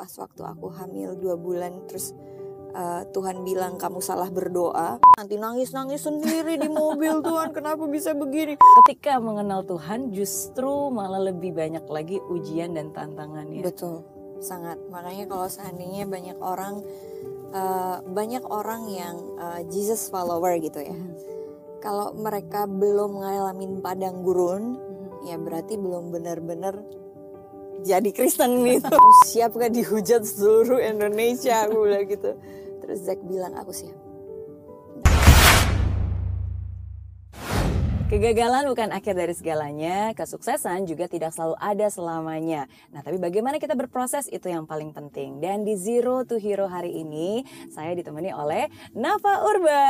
pas waktu aku hamil dua bulan terus uh, Tuhan bilang kamu salah berdoa. Nanti nangis nangis sendiri di mobil Tuhan kenapa bisa begini? Ketika mengenal Tuhan justru malah lebih banyak lagi ujian dan tantangannya. Betul sangat. Makanya kalau seandainya banyak orang uh, banyak orang yang uh, Jesus follower gitu ya. Hmm. kalau mereka belum ngalamin padang gurun hmm. ya berarti belum benar-benar jadi Kristen gitu siap gak dihujat seluruh Indonesia aku bilang gitu terus Zack bilang aku siap Kegagalan bukan akhir dari segalanya, kesuksesan juga tidak selalu ada selamanya. Nah, tapi bagaimana kita berproses itu yang paling penting. Dan di Zero to Hero hari ini, saya ditemani oleh Nafa Urba.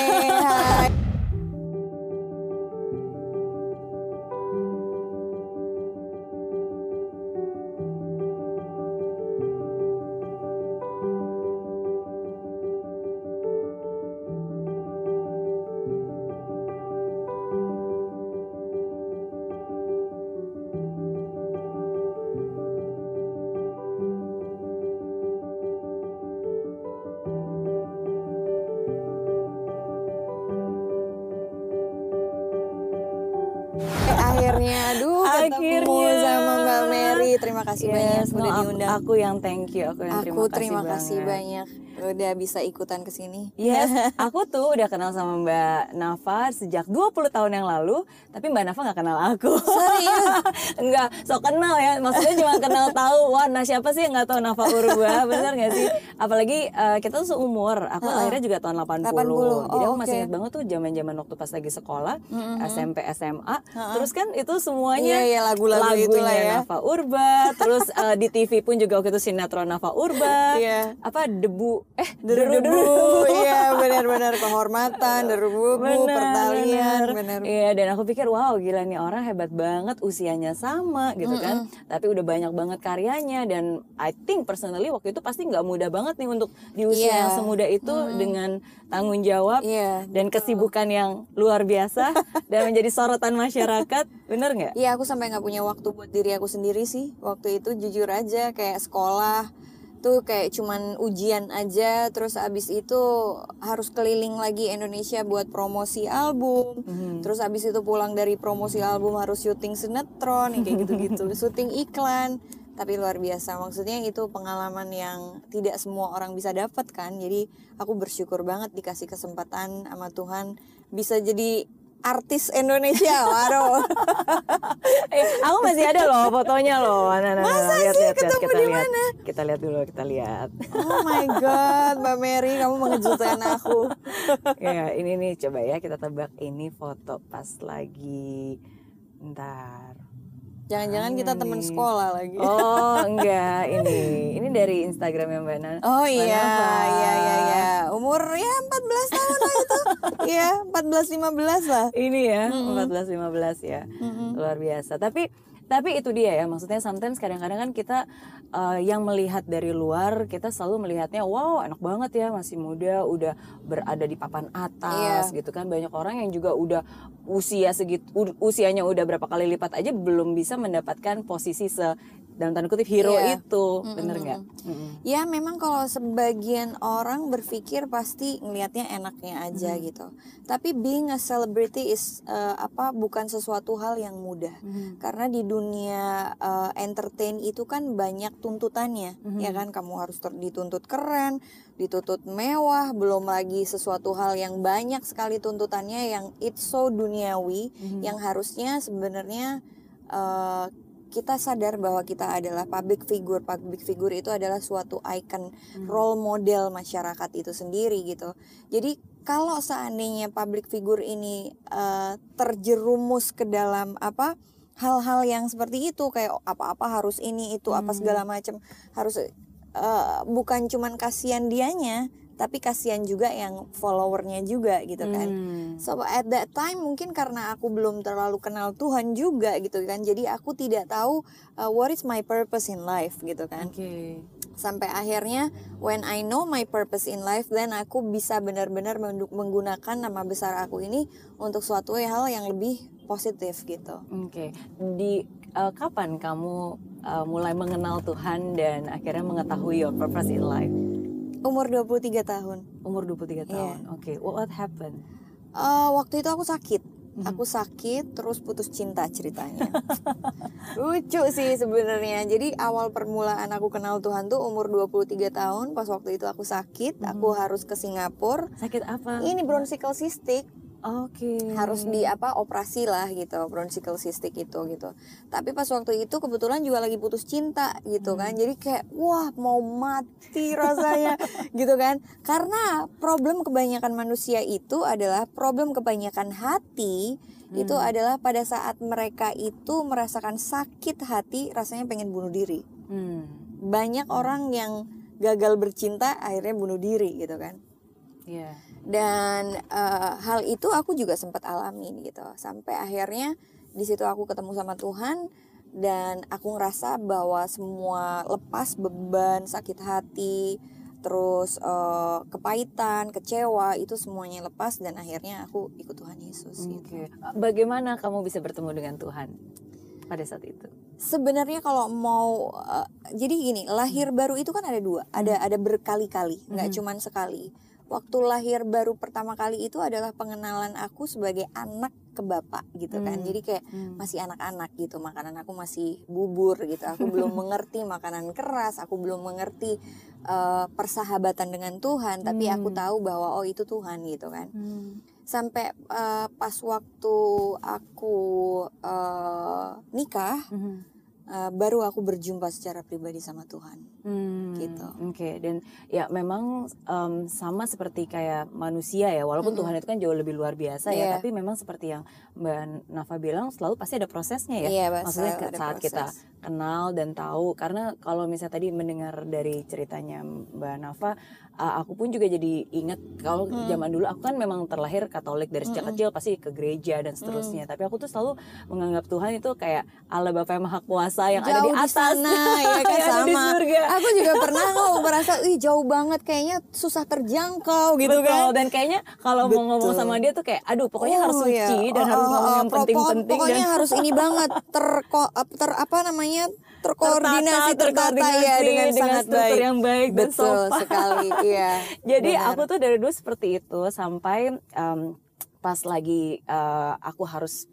Hey, aku yang thank you aku yang aku terima, terima kasih, kasih banyak udah bisa ikutan ke sini. Yes, aku tuh udah kenal sama Mbak Nafa sejak 20 tahun yang lalu, tapi Mbak Nafa nggak kenal aku. Serius? Enggak, so kenal ya. Maksudnya cuma kenal tahu, wah nah siapa sih yang nggak tahu Nafa Urba, bener gak sih? Apalagi uh, kita tuh seumur, aku uh, lahirnya juga tahun 80. 80. Oh, Jadi aku masih ingat banget tuh zaman-zaman waktu pas lagi sekolah, mm -hmm. SMP, SMA. Uh -huh. Terus kan itu semuanya iya, iya, lagu-lagu itulah ya. Nafa Urba, terus uh, di TV pun juga waktu itu sinetron Nafa Urba. yeah. Apa debu eh deru-deru iya benar-benar kehormatan deru pertalian benar iya dan aku pikir wow gila nih orang hebat banget usianya sama gitu mm -mm. kan tapi udah banyak banget karyanya dan I think personally waktu itu pasti nggak mudah banget nih untuk di usia yeah. yang semuda itu mm. dengan tanggung jawab yeah, dan kesibukan yang luar biasa dan menjadi sorotan masyarakat bener nggak? Iya aku sampai nggak punya waktu buat diri aku sendiri sih waktu itu jujur aja kayak sekolah tuh kayak cuman ujian aja terus abis itu harus keliling lagi Indonesia buat promosi album mm-hmm. terus abis itu pulang dari promosi album harus syuting sinetron kayak gitu-gitu syuting iklan tapi luar biasa maksudnya itu pengalaman yang tidak semua orang bisa dapat kan jadi aku bersyukur banget dikasih kesempatan sama Tuhan bisa jadi artis Indonesia, waduh. eh, aku masih ada loh fotonya loh. Nah, nah, Masa lihat, sih lihat, ketemu kita di lihat. mana? Kita lihat dulu, kita lihat. Oh my god, Mbak Mary, kamu mengejutkan aku. ya, ini nih coba ya kita tebak ini foto pas lagi ntar Jangan-jangan kita teman sekolah lagi. Oh, enggak. Ini ini dari Instagramnya Mbak Nana. Oh iya, iya, iya, iya. Umur ya 14 tahun lah itu. Iya, 14 15 lah. Ini ya, mm -hmm. 14 15 ya. Mm -hmm. Luar biasa. Tapi tapi itu dia ya maksudnya sometimes kadang-kadang kan kita uh, yang melihat dari luar kita selalu melihatnya wow enak banget ya masih muda udah berada di papan atas yeah. gitu kan banyak orang yang juga udah usia segitu usianya udah berapa kali lipat aja belum bisa mendapatkan posisi se dalam tanda kutip hero yeah. itu mm-hmm. bener nggak? Mm-hmm. Ya memang kalau sebagian orang berpikir pasti ngelihatnya enaknya aja mm-hmm. gitu. Tapi being a celebrity is uh, apa bukan sesuatu hal yang mudah mm-hmm. karena di dunia uh, entertain itu kan banyak tuntutannya mm-hmm. ya kan kamu harus ter- dituntut keren, dituntut mewah, belum lagi sesuatu hal yang banyak sekali tuntutannya yang it's so duniawi mm-hmm. yang harusnya sebenarnya uh, kita sadar bahwa kita adalah public figure. Public figure itu adalah suatu icon hmm. role model masyarakat itu sendiri gitu. Jadi kalau seandainya public figure ini uh, terjerumus ke dalam apa hal-hal yang seperti itu kayak apa-apa harus ini itu hmm. apa segala macam harus uh, bukan cuman kasihan dianya tapi kasihan juga yang followernya juga gitu kan. Hmm. So at that time mungkin karena aku belum terlalu kenal Tuhan juga gitu kan. Jadi aku tidak tahu uh, what is my purpose in life gitu kan. Okay. Sampai akhirnya when I know my purpose in life then aku bisa benar-benar menggunakan nama besar aku ini untuk suatu hal yang lebih positif gitu. Oke. Okay. Di uh, kapan kamu uh, mulai mengenal Tuhan dan akhirnya mengetahui your purpose in life? Umur 23 tahun. Umur 23 tahun. Yeah. Oke, okay. what happened? Uh, waktu itu aku sakit. Mm-hmm. Aku sakit terus putus cinta ceritanya. Lucu sih sebenarnya. Jadi awal permulaan aku kenal Tuhan tuh umur 23 tahun pas waktu itu aku sakit, mm-hmm. aku harus ke Singapura. Sakit apa? Ini bronchial cystic. Oke. Okay. Harus di apa operasi lah gitu bronchial cystic itu gitu. Tapi pas waktu itu kebetulan juga lagi putus cinta gitu kan. Jadi kayak wah mau mati rasanya gitu kan. Karena problem kebanyakan manusia itu adalah problem kebanyakan hati hmm. itu adalah pada saat mereka itu merasakan sakit hati rasanya pengen bunuh diri. Hmm. Banyak orang yang gagal bercinta akhirnya bunuh diri gitu kan. Yeah dan uh, hal itu aku juga sempat alami gitu sampai akhirnya di situ aku ketemu sama Tuhan dan aku ngerasa bahwa semua lepas beban sakit hati terus uh, kepahitan kecewa itu semuanya lepas dan akhirnya aku ikut Tuhan Yesus okay. gitu. Bagaimana kamu bisa bertemu dengan Tuhan pada saat itu? Sebenarnya kalau mau uh, jadi gini lahir baru itu kan ada dua ada ada berkali-kali nggak hmm. cuman sekali waktu lahir baru pertama kali itu adalah pengenalan aku sebagai anak ke bapak gitu kan hmm. jadi kayak hmm. masih anak-anak gitu makanan aku masih bubur gitu aku belum mengerti makanan keras aku belum mengerti uh, persahabatan dengan Tuhan tapi aku hmm. tahu bahwa oh itu Tuhan gitu kan hmm. sampai uh, pas waktu aku uh, nikah hmm uh, baru aku berjumpa secara pribadi sama Tuhan. Hmm, gitu. Oke, okay. dan ya memang um, sama seperti kayak manusia ya, walaupun hmm. Tuhan itu kan jauh lebih luar biasa yeah. ya, iya. tapi memang seperti yang Mbak Nafa bilang selalu pasti ada prosesnya ya. Yeah, Maksudnya saat proses. kita kenal dan tahu karena kalau misalnya tadi mendengar dari ceritanya Mbak Nafa uh, aku pun juga jadi ingat kalau hmm. zaman dulu aku kan memang terlahir Katolik dari sejak hmm. kecil pasti ke gereja dan seterusnya. Hmm. Tapi aku tuh selalu menganggap Tuhan itu kayak Allah Bapa yang Maha Kuasa yang jauh ada di atas. sana ya kan sama. Aku juga pernah kok merasa ih jauh banget kayaknya susah terjangkau gitu Betul. kan. Dan kayaknya kalau mau ngomong sama dia tuh kayak aduh pokoknya oh, harus suci iya. dan oh, harus ngomong oh, yang penting-penting pokoknya dan... harus ini banget ter, ter apa namanya terkoordinasi tertata, tertata ya dengan, dengan sangat baik yang baik dan betul sopan. sekali iya jadi benar. aku tuh dari dulu seperti itu sampai um, pas lagi uh, aku harus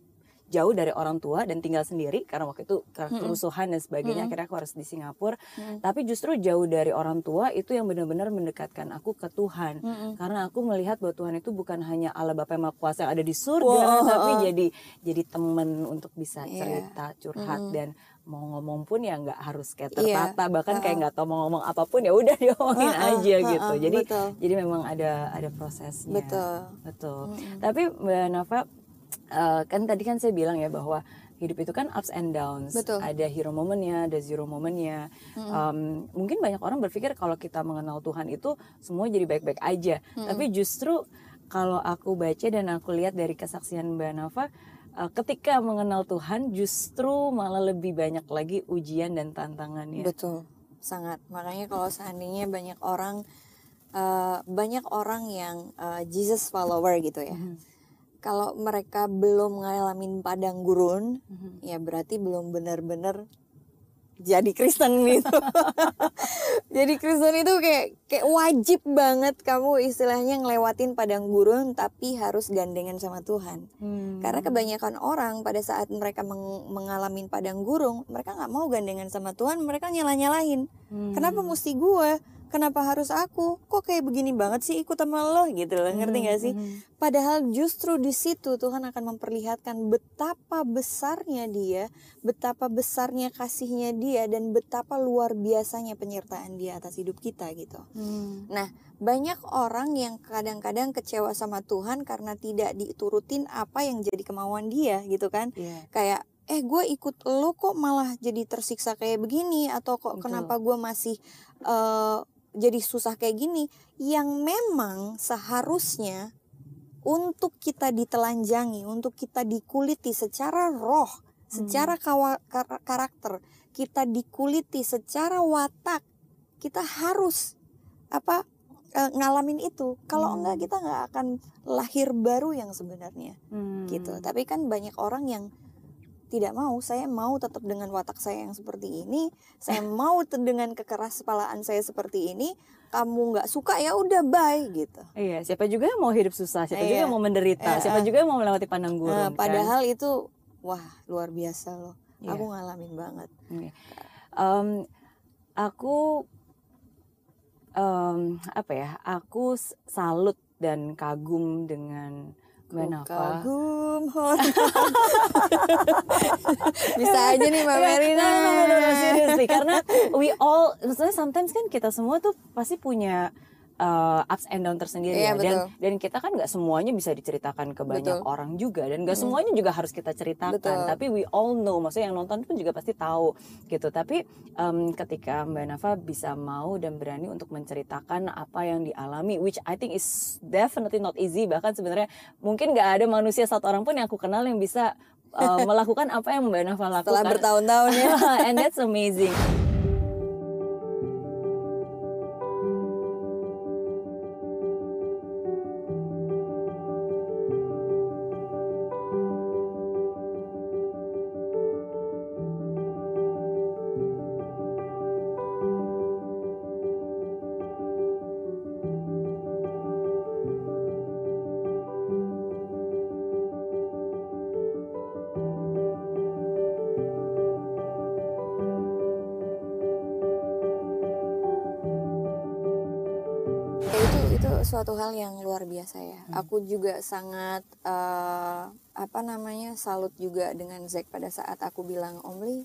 jauh dari orang tua dan tinggal sendiri karena waktu itu kerusuhan dan sebagainya hmm. akhirnya aku harus di Singapura hmm. tapi justru jauh dari orang tua itu yang benar-benar mendekatkan aku ke Tuhan hmm. karena aku melihat bahwa Tuhan itu bukan hanya Allah Bapa yang Maha Kuasa yang ada di surga wow. tapi jadi jadi teman untuk bisa iya. cerita curhat hmm. dan mau ngomong pun ya nggak harus kayak iya. tertata yeah. bahkan uh kayak nggak tahu mau ngomong apa pun ya udah diomongin uh aja uh gitu jadi betul. jadi memang ada ada prosesnya betul betul mm-hmm. tapi mbak Nafa uh, kan tadi kan saya bilang ya bahwa hidup itu kan ups and downs betul. ada hero momennya ada zero momennya mm-hmm. um, mungkin banyak orang berpikir kalau kita mengenal Tuhan itu semua jadi baik-baik aja mm-hmm. tapi justru kalau aku baca dan aku lihat dari kesaksian mbak Nafa uh, ketika mengenal Tuhan justru malah lebih banyak lagi ujian dan tantangannya. Betul, sangat. Makanya kalau seandainya banyak orang uh, banyak orang yang uh, Jesus follower gitu ya. Mm -hmm. Kalau mereka belum ngalamin padang gurun, mm -hmm. ya berarti belum benar-benar jadi Kristen gitu. jadi Kristen itu kayak kayak wajib banget kamu istilahnya ngelewatin padang gurun tapi harus gandengan sama Tuhan. Hmm. Karena kebanyakan orang pada saat mereka meng mengalami padang gurun, mereka nggak mau gandengan sama Tuhan, mereka nyalah-nyalahin. Hmm. Kenapa mesti gue? Kenapa harus aku kok kayak begini banget sih ikut sama lo gitu loh ngerti hmm, gak sih hmm. padahal justru di situ Tuhan akan memperlihatkan betapa besarnya dia betapa besarnya kasihnya dia dan betapa luar biasanya penyertaan dia atas hidup kita gitu hmm. nah banyak orang yang kadang-kadang kecewa sama Tuhan karena tidak diturutin apa yang jadi kemauan dia gitu kan yeah. kayak eh gue ikut lo kok malah jadi tersiksa kayak begini atau kok Betul. kenapa gue masih uh, jadi susah kayak gini yang memang seharusnya untuk kita ditelanjangi, untuk kita dikuliti secara roh, hmm. secara karakter, kita dikuliti secara watak, kita harus apa e, ngalamin itu. Kalau hmm. enggak kita nggak akan lahir baru yang sebenarnya, hmm. gitu. Tapi kan banyak orang yang tidak mau saya mau tetap dengan watak saya yang seperti ini saya mau dengan kekeras kepalaan saya seperti ini kamu nggak suka ya udah bye gitu iya siapa juga yang mau hidup susah siapa iya. juga yang mau menderita iya. siapa juga yang mau melewati pandang gurun nah, padahal kan? itu wah luar biasa loh iya. aku ngalamin banget iya. um, aku um, apa ya aku salut dan kagum dengan Mbak Kagum Bisa aja nih Mbak Merina. no, Karena we all, maksudnya sometimes kan kita semua tuh pasti punya uh, ups and down tersendiri iya, ya. Dan dan kita kan nggak semuanya bisa diceritakan ke banyak betul. orang juga. Dan nggak semuanya juga harus kita ceritakan. Betul. tapi we all know maksudnya yang nonton pun juga pasti tahu gitu. Tapi um, ketika Mbak Nafa bisa mau dan berani untuk menceritakan apa yang dialami which I think is definitely not easy. Bahkan sebenarnya mungkin nggak ada manusia satu orang pun yang aku kenal yang bisa uh, melakukan apa yang Mbak Nafa lakukan. Setelah bertahun-tahun ya. And that's amazing suatu hal yang luar biasa ya. Hmm. Aku juga sangat uh, apa namanya salut juga dengan Zack pada saat aku bilang Om Lee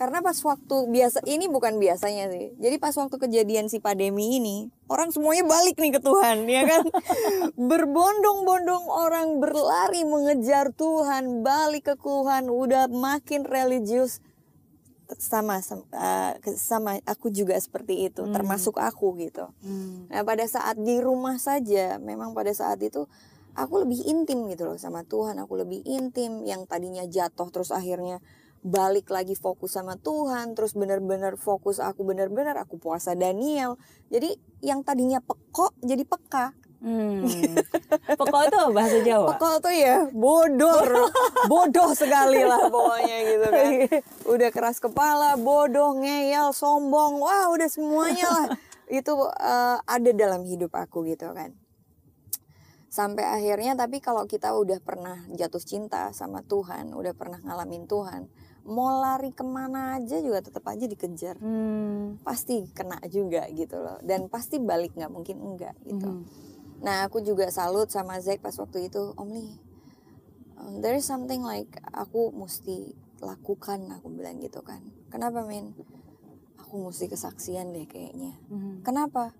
karena pas waktu biasa ini bukan biasanya sih. Jadi pas waktu kejadian si pandemi ini, orang semuanya balik nih ke Tuhan, ya kan? Berbondong-bondong orang berlari mengejar Tuhan, balik ke Tuhan, udah makin religius sama sama, uh, sama aku juga seperti itu hmm. termasuk aku gitu hmm. nah pada saat di rumah saja memang pada saat itu aku lebih intim gitu loh sama Tuhan aku lebih intim yang tadinya jatuh terus akhirnya balik lagi fokus sama Tuhan terus benar-benar fokus aku benar-benar aku puasa Daniel jadi yang tadinya pekok jadi peka Hmm. Pokok itu bahasa Jawa. Pokok tuh ya bodoh, bodoh sekali lah pokoknya gitu kan. Udah keras kepala, bodoh, ngeyel, sombong, wah udah semuanya lah itu uh, ada dalam hidup aku gitu kan. Sampai akhirnya tapi kalau kita udah pernah jatuh cinta sama Tuhan, udah pernah ngalamin Tuhan, mau lari ke mana aja juga tetap aja dikejar. Hmm. Pasti kena juga gitu loh. Dan pasti balik nggak mungkin enggak gitu. Hmm Nah aku juga salut sama Zack pas waktu itu Om Lee um, There is something like aku mesti lakukan aku bilang gitu kan Kenapa men? Aku mesti kesaksian deh kayaknya hmm. Kenapa?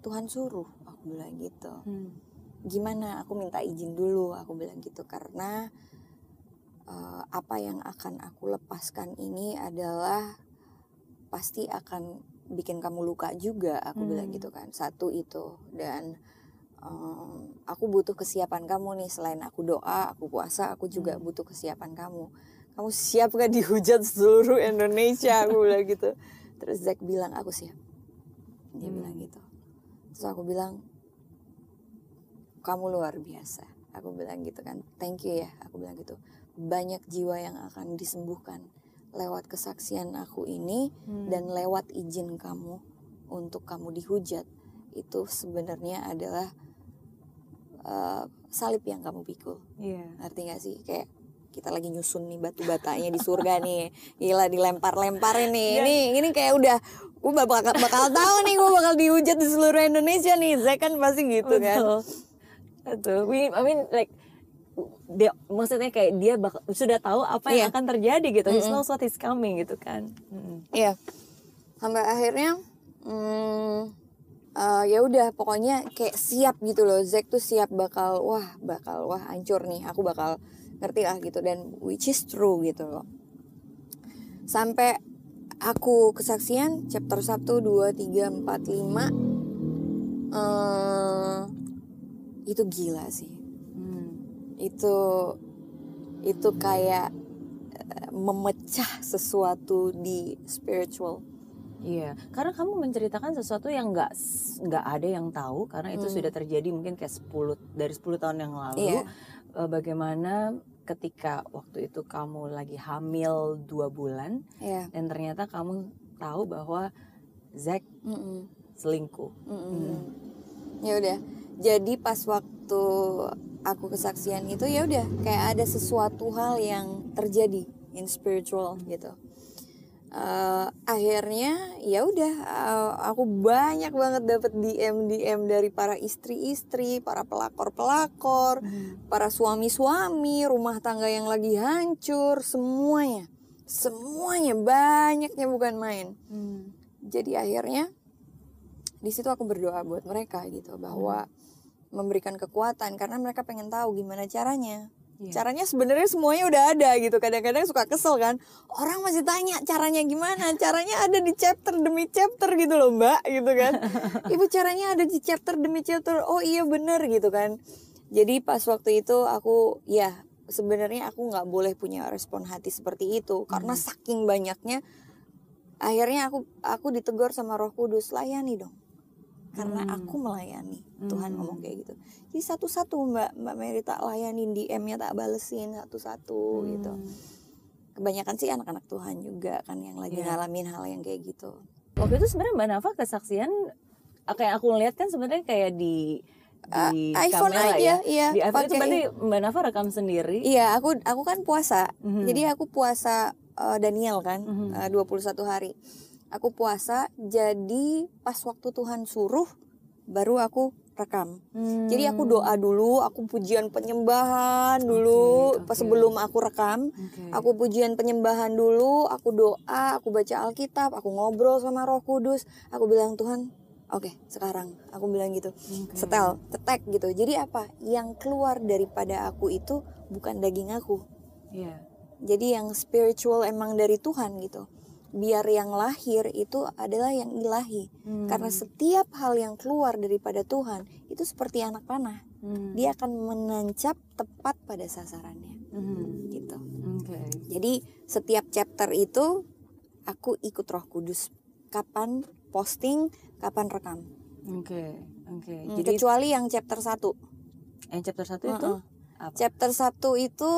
Tuhan suruh aku bilang gitu hmm. Gimana? Aku minta izin dulu aku bilang gitu Karena uh, apa yang akan aku lepaskan ini adalah Pasti akan bikin kamu luka juga aku hmm. bilang gitu kan Satu itu Dan um, aku butuh kesiapan kamu nih. Selain aku doa aku puasa aku juga hmm. butuh kesiapan kamu. Kamu siap gak dihujat seluruh Indonesia aku bilang gitu. Terus Zack bilang aku siap. Dia hmm. bilang gitu. Terus aku bilang kamu luar biasa. Aku bilang gitu kan thank you ya. Aku bilang gitu. Banyak jiwa yang akan disembuhkan lewat kesaksian aku ini hmm. dan lewat izin kamu untuk kamu dihujat. Itu sebenarnya adalah uh, salib yang kamu pikul. Iya. Yeah. Ngerti gak sih? Kayak kita lagi nyusun nih batu batanya di surga nih. Gila dilempar-lemparin nih. Yeah. Ini ini kayak udah gue bakal bakal tahu nih gue bakal dihujat di seluruh Indonesia nih. Zack kan pasti gitu Betul. kan. Betul. We, I mean like dia maksudnya kayak dia bakal, sudah tahu apa yang yeah. akan terjadi gitu. Mm -hmm. He knows what is coming gitu kan. Iya. Mm -hmm. yeah. Sampai akhirnya hmm, uh, ya udah pokoknya kayak siap gitu loh. Zack tuh siap bakal wah bakal wah hancur nih. Aku bakal ngerti lah gitu. Dan which is true gitu loh. Sampai aku kesaksian chapter 1 2 3 4 5 uh, itu gila sih. Hmm. itu itu kayak uh, memecah sesuatu di spiritual Iya, karena kamu menceritakan sesuatu yang nggak nggak ada yang tahu karena itu hmm. sudah terjadi mungkin kayak 10 dari 10 tahun yang lalu. Iya. Eh, bagaimana ketika waktu itu kamu lagi hamil dua bulan ya dan ternyata kamu tahu bahwa Zack Mm-mm. selingkuh. Mm-mm. ya udah jadi pas waktu aku kesaksian itu ya udah kayak ada sesuatu hal yang terjadi in spiritual gitu Eh, akhirnya ya udah eh, aku banyak banget dapat DM DM dari para istri-istri, para pelakor-pelakor, para suami-suami, rumah tangga yang lagi hancur, semuanya. Semuanya banyaknya bukan main. Hmm. Jadi akhirnya di situ aku berdoa buat mereka gitu bahwa memberikan kekuatan karena mereka pengen tahu gimana caranya. Iya. Caranya sebenarnya semuanya udah ada gitu. Kadang-kadang suka kesel kan. Orang masih tanya caranya gimana? Caranya ada di chapter demi chapter gitu loh, Mbak, gitu kan. Ibu caranya ada di chapter demi chapter. Oh iya bener gitu kan. Jadi pas waktu itu aku ya sebenarnya aku nggak boleh punya respon hati seperti itu karena saking banyaknya akhirnya aku aku ditegur sama Roh Kudus layani dong karena Hmm. aku melayani Tuhan Hmm. ngomong kayak gitu jadi satu-satu mbak mbak Mary tak layanin DM-nya tak balesin satu-satu gitu Hmm. kebanyakan sih anak-anak Tuhan juga kan yang lagi Iya. ngalamin hal yang kayak gitu Waktu itu sebenarnya Mbak Nafa kesaksian kayak aku lihat kan sebenarnya kayak di di Ah, iPhone kamera aja, ya. iya, Di iPhone itu pakai- berarti Mbak Nafa rekam sendiri. iya aku aku kan puasa Mhm. jadi aku puasa eh, Daniel kan Mhm. eh, 21 hari aku puasa jadi pas waktu Tuhan suruh baru aku rekam Hmm. Jadi aku doa dulu, aku pujian penyembahan dulu pas oke. sebelum aku rekam. Oke. Aku pujian penyembahan dulu, aku doa, aku baca Alkitab, aku ngobrol sama Roh Kudus. Aku bilang Tuhan, oke sekarang aku bilang gitu, Oke. setel, cetek gitu. Jadi apa? Yang keluar daripada aku itu bukan daging aku. Iya. Jadi yang spiritual emang dari Tuhan gitu. Biar yang lahir itu adalah yang ilahi. Hmm. Karena setiap hal yang keluar daripada Tuhan itu seperti anak panah Hmm. dia akan menancap tepat pada sasarannya Hmm. gitu. Oke. Jadi setiap chapter itu aku ikut Roh Kudus. Kapan posting, kapan rekam. Oke. Oke. Hmm, Jadi Kecuali yang chapter 1. yang chapter satu itu Heeh. apa? Chapter 1 itu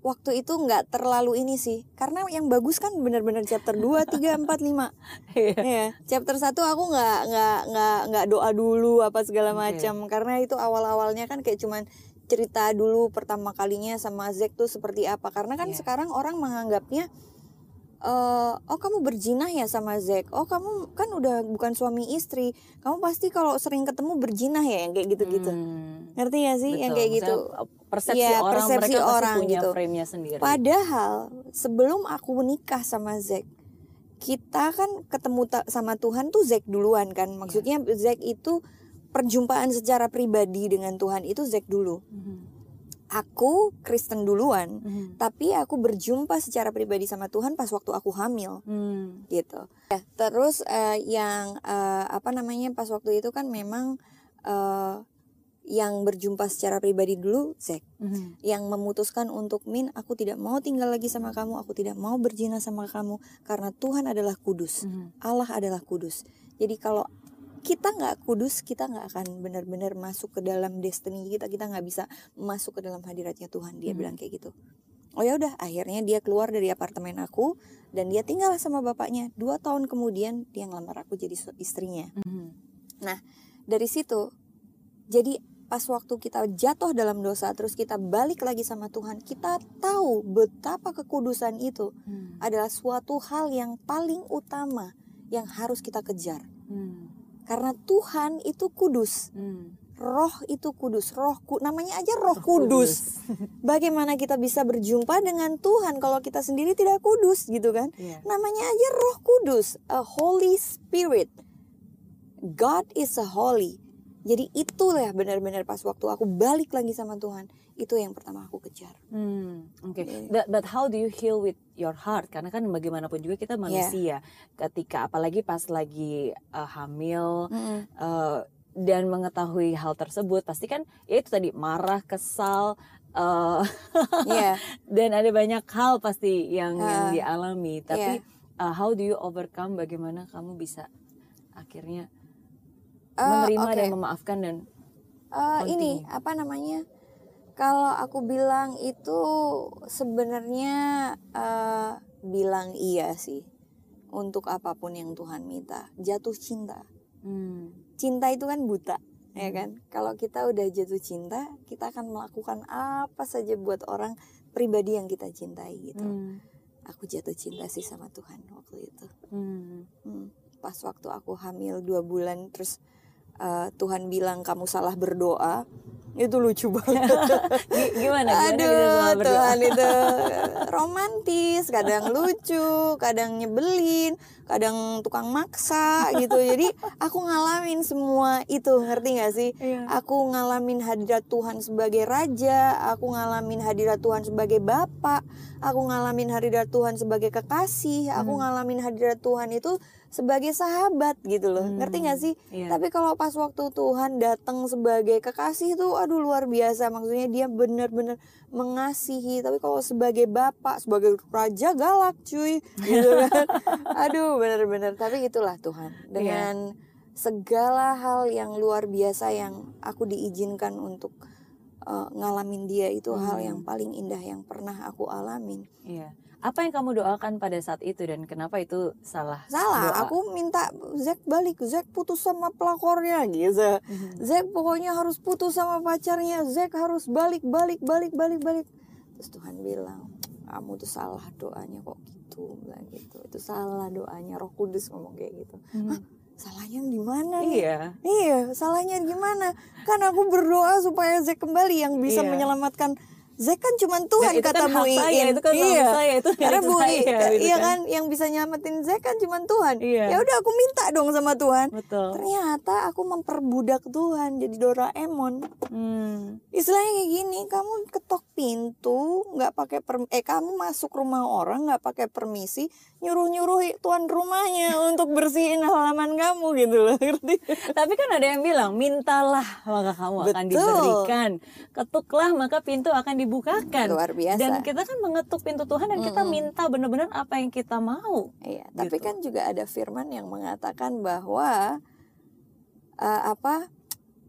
waktu itu nggak terlalu ini sih. Karena yang bagus kan benar-benar chapter 2, 3, 4, 5. Iya. Iya, chapter 1 aku nggak nggak nggak nggak doa dulu apa segala macam karena itu awal-awalnya kan kayak cuman cerita dulu pertama kalinya sama Zack tuh seperti apa karena kan Iya. sekarang orang menganggapnya eh oh kamu berjinah ya sama Zack oh kamu kan udah bukan suami istri kamu pasti kalau sering ketemu berjinah ya yang kayak gitu-gitu Hmm. ngerti ya sih yang Betul. kayak gitu Persepsi Iya, orang persepsi mereka orang punya gitu. frame-nya sendiri. Padahal sebelum aku menikah sama Zack, kita kan ketemu ta- sama Tuhan tuh Zack duluan kan. Maksudnya Zack itu perjumpaan secara pribadi dengan Tuhan itu Zack dulu. Mhm. Aku Kristen duluan, Mhm. tapi aku berjumpa secara pribadi sama Tuhan pas waktu aku hamil Hmm. gitu. Ya, terus eh, yang eh, apa namanya pas waktu itu kan memang eh, yang berjumpa secara pribadi dulu Zack Mhm. yang memutuskan untuk Min aku tidak mau tinggal lagi sama kamu aku tidak mau berzina sama kamu karena Tuhan adalah kudus Mhm. Allah adalah kudus jadi kalau kita nggak kudus kita nggak akan benar-benar masuk ke dalam destiny kita kita nggak bisa masuk ke dalam hadiratnya Tuhan dia Mhm. bilang kayak gitu oh ya udah akhirnya dia keluar dari apartemen aku dan dia tinggal sama bapaknya dua tahun kemudian dia ngelamar aku jadi istrinya Mhm. dari situ jadi pas waktu kita jatuh dalam dosa terus kita balik lagi sama Tuhan kita tahu betapa kekudusan itu Hmm. adalah suatu hal yang paling utama yang harus kita kejar Hmm. Karena Tuhan itu kudus. Hmm. roh itu kudus. Roh ku- namanya aja roh kudus. Bagaimana kita bisa berjumpa dengan Tuhan kalau kita sendiri tidak kudus gitu kan? Iya. namanya aja roh kudus a holy spirit. God is a holy jadi itulah benar-benar pas waktu aku balik lagi sama Tuhan itu yang pertama aku kejar Hmm, oke. Iya. But, but how do you heal with your heart? Karena kan bagaimanapun juga Iya. kita manusia. Ketika apalagi pas lagi uh, hamil uh, dan mengetahui hal tersebut, pasti kan ya itu tadi marah, kesal, uh, Iya dan ada banyak hal pasti yang yang Ah. dialami. Tapi Iya. uh, how do you overcome? Bagaimana kamu bisa akhirnya Eh, menerima oke. dan memaafkan dan Eh, ini apa namanya Kalau aku bilang itu sebenarnya uh, bilang iya sih untuk apa pun yang Tuhan minta. Jatuh cinta. Hmm. Cinta itu kan buta, ya hmm. kan? Kalau kita udah jatuh cinta, kita akan melakukan apa saja buat orang pribadi yang kita cintai gitu. Hmm. Aku jatuh cinta sih sama Tuhan waktu itu. Hmm. Hmm. Pas waktu aku hamil dua bulan, terus uh, Tuhan bilang kamu salah berdoa itu lucu banget gimana, gimana aduh Tuhan itu romantis kadang lucu kadang nyebelin kadang tukang maksa gitu jadi aku ngalamin semua itu ngerti gak sih iya. aku ngalamin hadirat Tuhan sebagai raja aku ngalamin hadirat Tuhan sebagai bapak aku ngalamin hadirat Tuhan sebagai kekasih aku hmm. ngalamin hadirat Tuhan itu sebagai sahabat gitu loh hmm. ngerti gak sih iya. tapi kalau pas waktu Tuhan datang sebagai kekasih itu aduh luar biasa maksudnya dia benar-benar mengasihi tapi kalau sebagai bapak sebagai raja galak cuy gitu kan aduh benar-benar tapi itulah Tuhan iya. dengan yeah. segala hal yang luar biasa yang aku diizinkan untuk uh, ngalamin dia itu hmm. hal yang paling indah yang pernah aku alamin iya apa yang kamu doakan pada saat itu dan kenapa itu salah? Salah, doa? aku minta Zack balik, Zack putus sama pelakornya gitu. Mm-hmm. Zack pokoknya harus putus sama pacarnya, Zack harus balik, balik, balik, balik, balik. Terus Tuhan bilang, kamu tuh salah doanya kok gitu, bilang gitu. Itu salah doanya, Roh Kudus ngomong kayak gitu. Mm-hmm. Hah? salahnya di mana nih? Iya. Iya, salahnya gimana? Kan aku berdoa supaya Zack kembali yang bisa iya. menyelamatkan Zack kan cuma Tuhan kata kan Bu Iin. itu kan iya. saya, itu Karena Bu Iin, gitu iya kan. kan yang bisa nyamatin Zack kan cuma Tuhan. Iya. Ya udah aku minta dong sama Tuhan. Betul. Ternyata aku memperbudak Tuhan jadi Doraemon. Hmm. Istilahnya kayak gini, kamu ketok pintu nggak pakai per eh kamu masuk rumah orang nggak pakai permisi, nyuruh-nyuruh tuan rumahnya untuk bersihin halaman kamu gitu loh. Tapi kan ada yang bilang, mintalah maka kamu Betul. akan diberikan. Ketuklah maka pintu akan dibuka dibukakan. Luar biasa. Dan kita kan mengetuk pintu Tuhan dan mm -hmm. kita minta benar-benar apa yang kita mau. Iya, gitu. tapi kan juga ada firman yang mengatakan bahwa uh, apa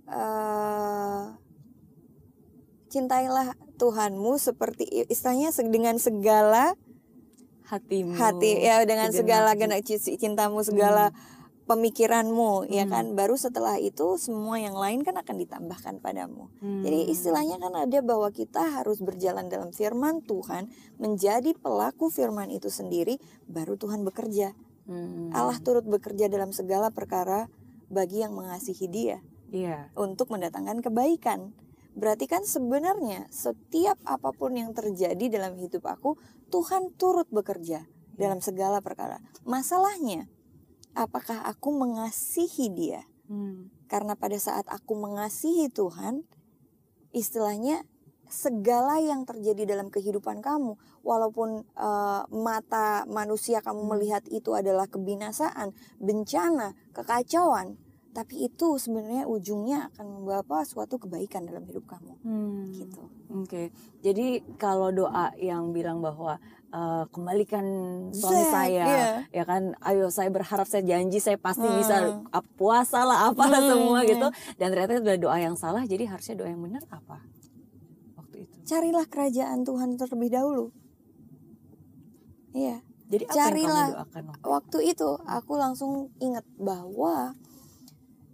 uh, cintailah Tuhanmu seperti istilahnya dengan segala hatimu. Hati ya dengan segala genap cintamu segala hmm pemikiranmu ya hmm. ya kan baru setelah itu semua yang lain kan akan ditambahkan padamu hmm. jadi istilahnya kan ada bahwa kita harus berjalan dalam firman Tuhan menjadi pelaku firman itu sendiri baru Tuhan bekerja hmm. Allah turut bekerja dalam segala perkara bagi yang mengasihi Dia yeah. untuk mendatangkan kebaikan berarti kan sebenarnya setiap apa pun yang terjadi dalam hidup aku Tuhan turut bekerja yeah. dalam segala perkara masalahnya apakah aku mengasihi dia? Hmm. Karena pada saat aku mengasihi Tuhan, istilahnya segala yang terjadi dalam kehidupan kamu, walaupun uh, mata manusia kamu hmm. melihat itu adalah kebinasaan, bencana, kekacauan, tapi itu sebenarnya ujungnya akan membawa suatu kebaikan dalam hidup kamu. Hmm. Gitu. Oke. Okay. Jadi kalau doa yang bilang bahwa uh, kembalikan suami Zek, saya yeah. ya kan ayo saya berharap saya janji saya pasti hmm. bisa uh, puasa lah apa hmm, semua gitu dan ternyata itu adalah doa yang salah jadi harusnya doa yang benar apa waktu itu carilah kerajaan Tuhan terlebih dahulu iya jadi apa carilah yang kamu doakan waktu itu aku langsung ingat bahwa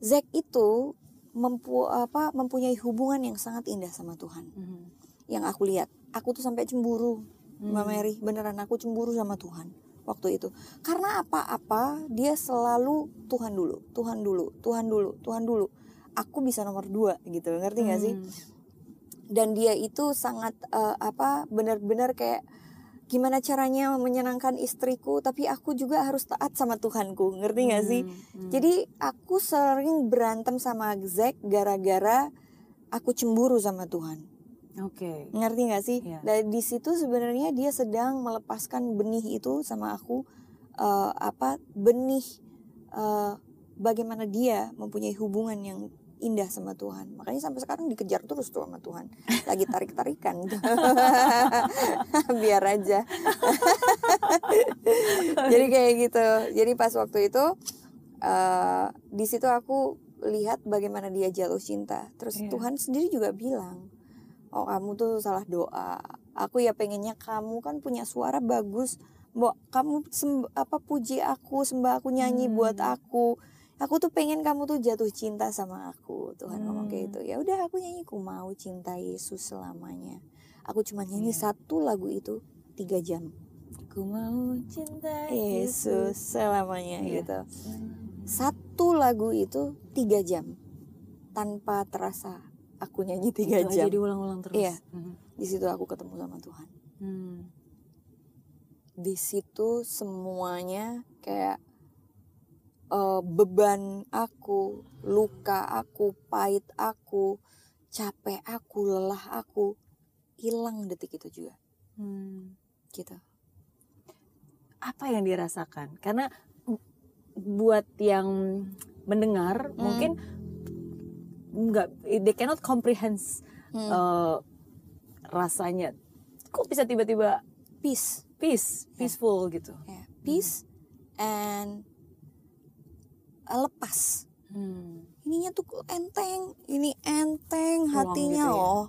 Zack itu mempu apa mempunyai hubungan yang sangat indah sama Tuhan -hmm. yang aku lihat aku tuh sampai cemburu hmm. Mbak Mary beneran aku cemburu sama Tuhan waktu itu karena apa-apa dia selalu Tuhan dulu Tuhan dulu Tuhan dulu Tuhan dulu aku bisa nomor dua gitu ngerti nggak hmm. sih dan dia itu sangat uh, apa benar-benar kayak gimana caranya menyenangkan istriku tapi aku juga harus taat sama Tuhanku ngerti nggak sih hmm, hmm. jadi aku sering berantem sama Zack gara-gara aku cemburu sama Tuhan Oke. Okay. Ngerti nggak sih? Yeah. Dan di situ sebenarnya dia sedang melepaskan benih itu sama aku uh, apa benih uh, bagaimana dia mempunyai hubungan yang indah sama Tuhan. Makanya sampai sekarang dikejar terus tuh sama Tuhan. Lagi tarik-tarikan. Biar aja. Jadi kayak gitu. Jadi pas waktu itu uh, di situ aku lihat bagaimana dia jatuh cinta. Terus yeah. Tuhan sendiri juga bilang oh kamu tuh salah doa aku ya pengennya kamu kan punya suara bagus mbok kamu semb- apa puji aku sembah aku nyanyi Hmm. buat aku aku tuh pengen kamu tuh jatuh cinta sama aku Tuhan ngomong kayak Hmm. gitu ya udah aku nyanyi ku mau cinta Yesus selamanya aku cuma nyanyi Iya. satu lagu itu tiga jam Ku mau cinta Yesus selamanya Iya. gitu satu lagu itu tiga jam tanpa terasa aku nyanyi tiga Itu aja jam diulang-ulang terus. Iya. Mhm. di situ aku ketemu sama Tuhan Hmm. di situ semuanya kayak eh, beban aku luka aku pahit aku capek aku lelah aku hilang detik itu juga Hmm. gitu Apa yang dirasakan? Karena buat yang mendengar Hmm. mungkin nggak, they cannot comprehend Hmm. eh, rasanya. Kok bisa tiba-tiba peace peace, peaceful gitu? ya peace and lepas Hmm. ininya tuh enteng ini enteng Ruang hatinya gitu ya. loh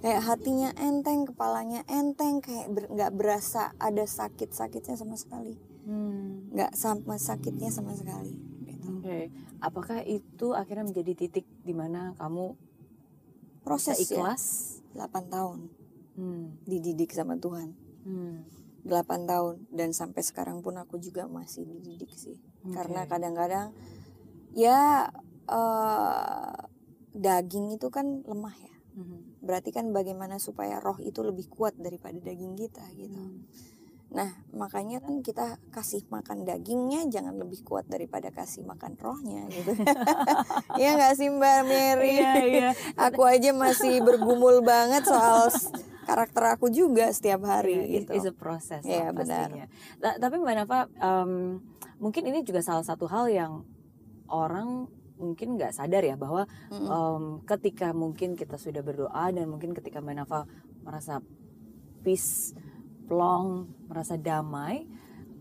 kayak hatinya enteng kepalanya enteng kayak ber- nggak berasa ada sakit sakitnya sama sekali Hmm. nggak sama sakitnya sama sekali gitu. Oke, apakah itu akhirnya menjadi titik di mana kamu proses ya ikhlas? 8 tahun Hmm. dididik sama Tuhan Hmm. 8 tahun dan sampai sekarang pun aku juga masih dididik sih Oke. karena kadang-kadang ya eh, daging itu kan lemah ya Mhm. berarti kan bagaimana supaya roh itu lebih kuat daripada daging kita gitu Hmm. nah makanya kan kita kasih makan dagingnya jangan lebih kuat daripada kasih makan rohnya gitu ya nggak sih mbak Mary Iya, iya. aku aja masih bergumul banget soal karakter aku juga setiap hari Iya, gitu It's a process Iya, lah benar. tapi Mbak Nafa, em, mungkin ini juga salah satu hal yang orang mungkin nggak sadar ya bahwa Mm-mm. em, ketika mungkin kita sudah berdoa dan mungkin ketika Mbak Nafa merasa peace, plong, merasa damai,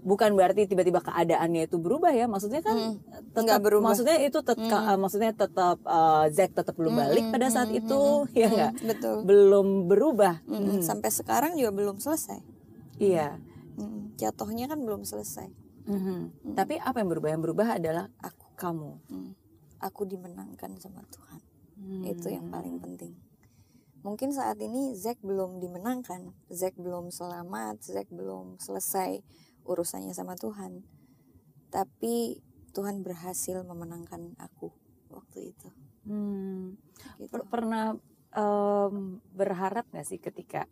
bukan berarti tiba-tiba keadaannya itu berubah ya. Maksudnya kan Mm, tetap berubah. maksudnya itu tet- Mm. ka- maksudnya tetap eh, Zack tetap belum balik Mm-mm, pada saat mm-mm, itu mm-mm, ya mm, betul belum berubah. Mm-mm, Mm. sampai sekarang juga belum selesai Iya. Mm, jatuhnya kan belum selesai Mhm. Tapi apa yang berubah? Yang berubah adalah aku kamu. Mm. aku dimenangkan sama Tuhan Hmm. itu yang paling penting mungkin saat ini Zack belum dimenangkan Zack belum selamat Zack belum selesai urusannya sama Tuhan tapi Tuhan berhasil memenangkan aku waktu itu Hmm. gitu. Per- pernah em, berharap nggak sih ketika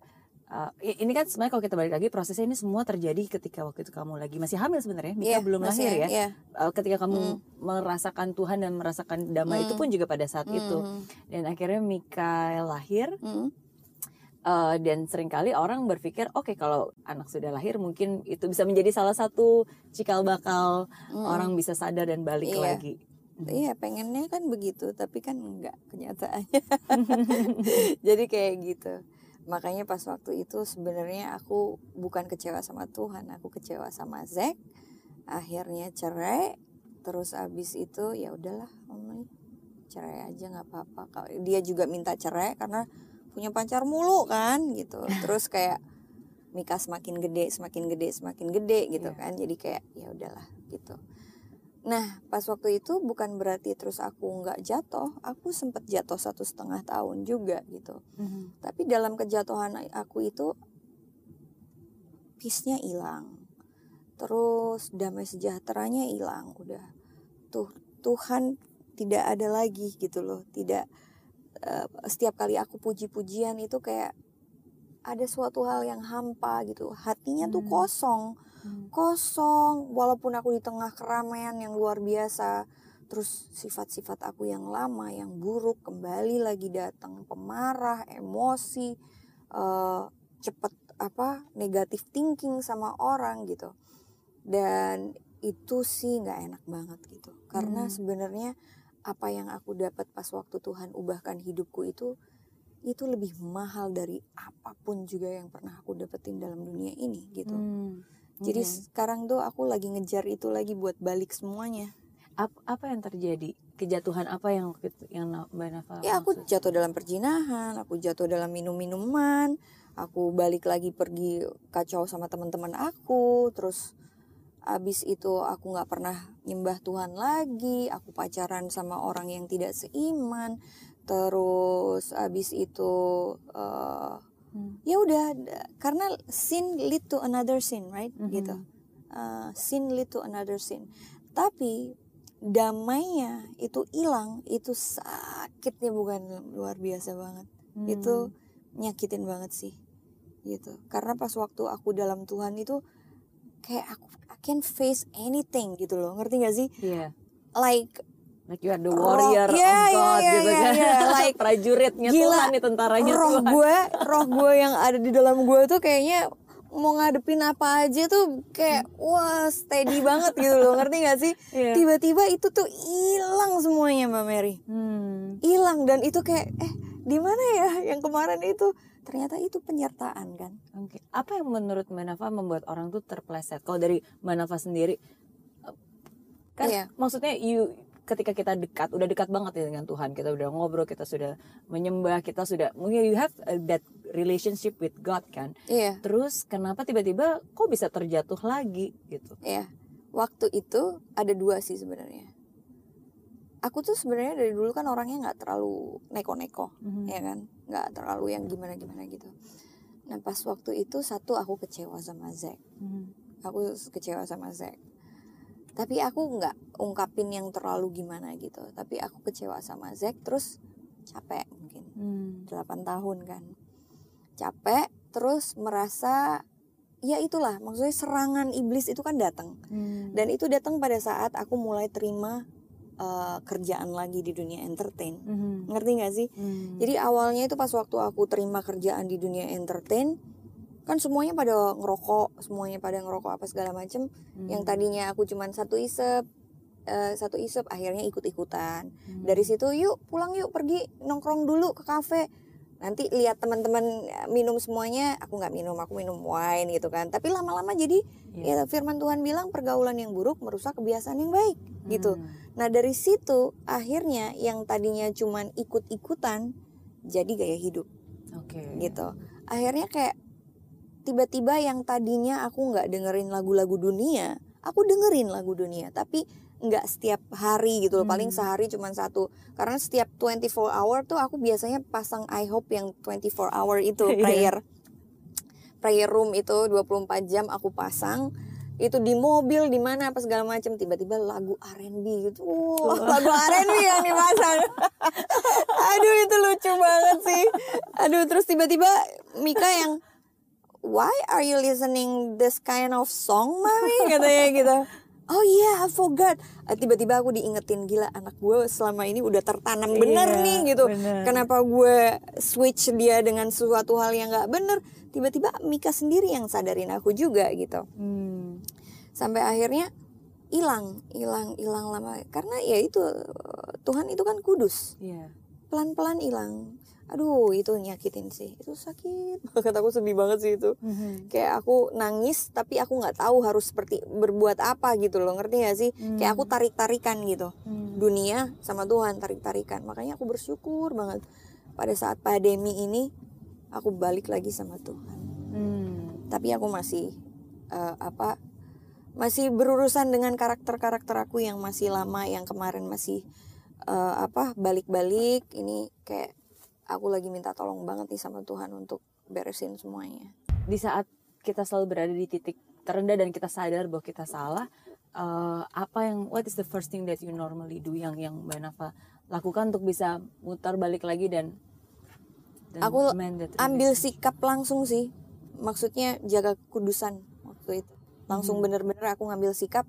uh, ini kan sebenarnya kalau kita balik lagi prosesnya ini semua terjadi ketika waktu itu kamu lagi masih hamil sebenarnya Mika Iya, belum lahir ya iya. Uh, ketika kamu Mm. merasakan Tuhan dan merasakan damai itu Mm. pun juga pada saat itu Mm, dan akhirnya Mika lahir mm, uh, dan sering kali orang berpikir oke kalau anak sudah lahir mungkin itu bisa menjadi salah satu cikal bakal mm. orang bisa sadar dan balik Iya. lagi Iya pengennya kan begitu tapi kan enggak kenyataannya jadi kayak gitu makanya pas waktu itu sebenarnya aku bukan kecewa sama Tuhan aku kecewa sama Zack. Akhirnya cerai terus abis itu ya udahlah Mami cerai aja nggak apa-apa. Kalau dia juga minta cerai karena punya pacar mulu kan gitu. Terus kayak Mika semakin gede semakin gede semakin gede gitu Iya. kan. Jadi kayak ya udahlah gitu Nah, pas waktu itu bukan berarti terus aku nggak jatuh, aku sempat jatuh satu setengah tahun juga gitu. Mhm. Tapi dalam kejatuhan aku itu, peace-nya hilang, terus damai sejahteranya hilang, udah. Tuh Tuhan tidak ada lagi gitu loh, tidak eh, setiap kali aku puji-pujian itu kayak ada suatu hal yang hampa gitu, hatinya tuh Hmm. kosong. Kosong walaupun aku di tengah keramaian yang luar biasa. Terus sifat-sifat aku yang lama yang buruk kembali lagi datang. Pemarah emosi eh, cepet apa negatif thinking sama orang gitu. Dan itu sih nggak enak banget gitu. Karena Hmm. sebenarnya apa yang aku dapat pas waktu Tuhan ubahkan hidupku itu itu lebih mahal dari apa pun juga yang pernah aku dapetin dalam dunia ini gitu. Hmm. Jadi Oke. sekarang tuh aku lagi ngejar itu lagi buat balik semuanya. Ap, apa yang terjadi kejatuhan apa yang yang mbak Nafa Ya aku maksud? jatuh dalam perjinahan, aku jatuh dalam minum-minuman, aku balik lagi pergi kacau sama teman-teman aku, terus abis itu aku nggak pernah nyembah Tuhan lagi, aku pacaran sama orang yang tidak seiman, terus abis itu eh, Hmm. ya udah karena sin lead to another sin, right? Mhm. Gitu. Eh, sin lead to another sin. Tapi damainya itu hilang, itu sakitnya bukan luar biasa banget. Hmm. Itu nyakitin banget sih. Gitu. Karena pas waktu aku dalam Tuhan itu kayak aku I can face anything gitu loh. Ngerti gak sih? Iya. Like Like you are the warrior iya, of iya, God iya, gitu iya, kan. iya, like, Prajuritnya gila, Tuhan nih tentaranya roh Tuhan. gue, roh gue yang ada di dalam gue tuh kayaknya mau ngadepin apa aja tuh kayak wah steady banget gitu loh ngerti gak sih Iya. tiba-tiba itu tuh hilang semuanya mbak Mary Hmm. hilang dan itu kayak eh di mana ya yang kemarin itu ternyata itu penyertaan kan Oke. Apa yang menurut Mbak Nafa membuat orang tuh terpleset? Kalau dari Mbak Nafa sendiri, eh, kan Iya. maksudnya you ketika kita dekat, udah dekat banget ya dengan Tuhan, kita udah ngobrol, kita sudah menyembah, kita sudah mungkin you have that relationship with God kan. iya Terus kenapa tiba-tiba kok bisa terjatuh lagi gitu? iya waktu itu ada dua sih sebenarnya aku tuh sebenarnya dari dulu kan orangnya nggak terlalu neko-neko Mhm. ya kan nggak terlalu yang gimana gimana gitu nah pas waktu itu satu aku kecewa sama Zack Mhm. aku kecewa sama Zack tapi aku nggak ungkapin yang terlalu gimana gitu tapi aku kecewa sama Zack terus capek mungkin Hmm. 8 tahun kan capek terus merasa ya itulah maksudnya serangan iblis itu kan datang Hmm. dan itu datang pada saat aku mulai terima eh, kerjaan lagi di dunia entertain Mhm. ngerti gak sih Hmm. jadi awalnya itu pas waktu aku terima kerjaan di dunia entertain kan semuanya pada ngerokok semuanya pada ngerokok apa segala macem Hmm. yang tadinya aku cuman satu isep eh, satu isep akhirnya ikut-ikutan Hmm. dari situ yuk pulang yuk pergi nongkrong dulu ke kafe nanti lihat teman-teman eh, minum semuanya aku nggak minum aku minum wine gitu kan tapi lama-lama jadi Iya. ya firman Tuhan bilang pergaulan yang buruk merusak kebiasaan yang baik gitu Hmm. nah dari situ akhirnya yang tadinya cuman ikut-ikutan jadi gaya hidup Oke. gitu akhirnya kayak tiba-tiba yang tadinya aku nggak dengerin lagu-lagu dunia aku dengerin lagu dunia tapi nggak setiap hari gitu loh paling Hmm. sehari cuma satu. Karena setiap 24 hour tuh aku biasanya pasang I hope yang 24 hour itu Iya. prayer. Prayer room itu 24 jam aku pasang itu di mobil di mana apa segala macam tiba-tiba lagu R&B gitu. Wah, lagu R&B yang dipasang. Aduh itu lucu banget sih. Aduh terus tiba-tiba Mika yang why are you listening this kind of song mami? Katanya gitu. Oh iya I forgot. Ah, tiba-tiba aku diingetin gila anak gue selama ini udah tertanam bener Iya, nih gitu. bener. kenapa gue switch dia dengan sesuatu hal yang nggak bener? Tiba-tiba Mika sendiri yang sadarin aku juga gitu. Hmm. sampai akhirnya hilang hilang hilang lama. Karena ya itu Tuhan itu kan kudus. Iya. pelan-pelan hilang aduh itu nyakitin sih. Itu sakit. Banget aku sedih banget sih itu. Mhm. kayak aku nangis tapi aku nggak tahu harus seperti berbuat apa gitu loh. Ngerti gak sih? Kayak aku tarik tarikan gitu. Hmm. dunia sama Tuhan tarik tarikan makanya aku bersyukur banget. Pada saat pandemi ini aku balik lagi sama Tuhan. Hmm. tapi aku masih eh, apa masih berurusan dengan karakter-karakter aku yang masih lama yang kemarin masih eh, apa balik-balik. Ini kayak aku lagi minta tolong banget nih sama Tuhan untuk beresin semuanya. Di saat kita selalu berada di titik terendah dan kita sadar bahwa kita salah eh, apa yang what is the first thing that you normally do yang yang Mbak Nafa lakukan untuk bisa mutar balik lagi dan, dan Aku ambil sikap langsung sih. Maksudnya jaga kudusan waktu itu. Langsung bener-bener aku ngambil sikap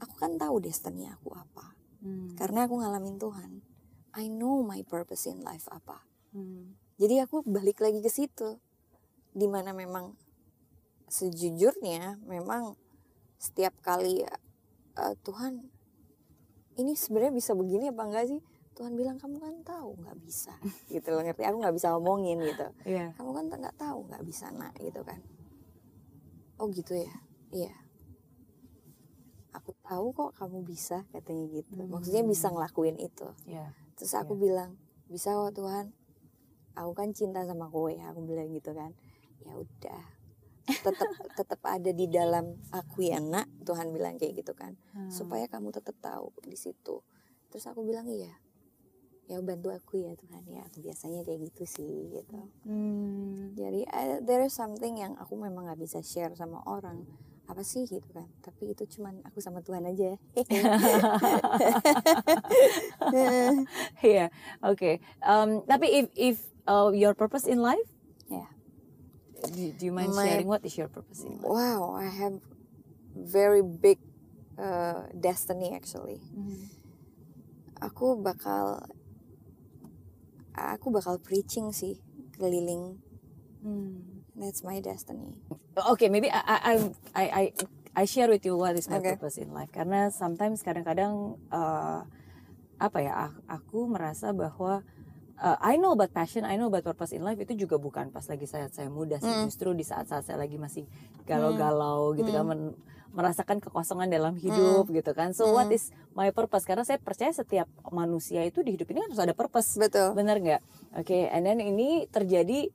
aku kan tahu destiny aku apa. Hmm. karena aku ngalamin Tuhan. I know my purpose in life apa Hmm. jadi aku balik lagi ke situ. Di mana memang sejujurnya memang setiap kali eh, Tuhan ini sebenarnya bisa begini apa enggak sih? Tuhan bilang kamu kan tahu nggak bisa. Gitu loh ngerti? Aku nggak bisa ngomongin gitu. Iya. kamu kan nggak tahu nggak bisa nak gitu kan. Oh gitu ya? Iya. Aku tahu kok kamu bisa katanya gitu. Maksudnya bisa ngelakuin itu. Ya terus aku bilang bisa kok Tuhan aku kan cinta sama kowe aku bilang gitu kan. Ya udah tetap tetap ada di dalam aku ya nak. Tuhan bilang kayak gitu kan. Hmm. supaya kamu tetap tahu di situ. Terus aku bilang iya. Ya bantu aku ya Tuhan. Ya aku biasanya kayak gitu sih gitu. Hmm. jadi I- there is something yang aku memang nggak bisa share sama orang apa sih gitu kan tapi itu cuman aku sama Tuhan aja Iya, oke. Tapi if if uh, your purpose in life, ya do, do you mind My- sharing what is your purpose in life? wow I have very big uh, destiny actually Hmm. aku bakal aku bakal preaching sih keliling Hmm. That's my destiny Okay, maybe I I I I I, share with you what is my Okay. purpose in life. Karena sometimes kadang-kadang uh, apa ya ak- aku merasa bahwa uh, I know about passion, I know about purpose in life itu juga bukan pas lagi saat saya muda sih, Mm. justru di saat-saat saya lagi masih galau-galau gitu kan men- merasakan kekosongan dalam hidup gitu kan. So what is my purpose? Karena saya percaya setiap manusia itu di hidup ini harus ada purpose. betul Bener nggak? Oke, and then ini terjadi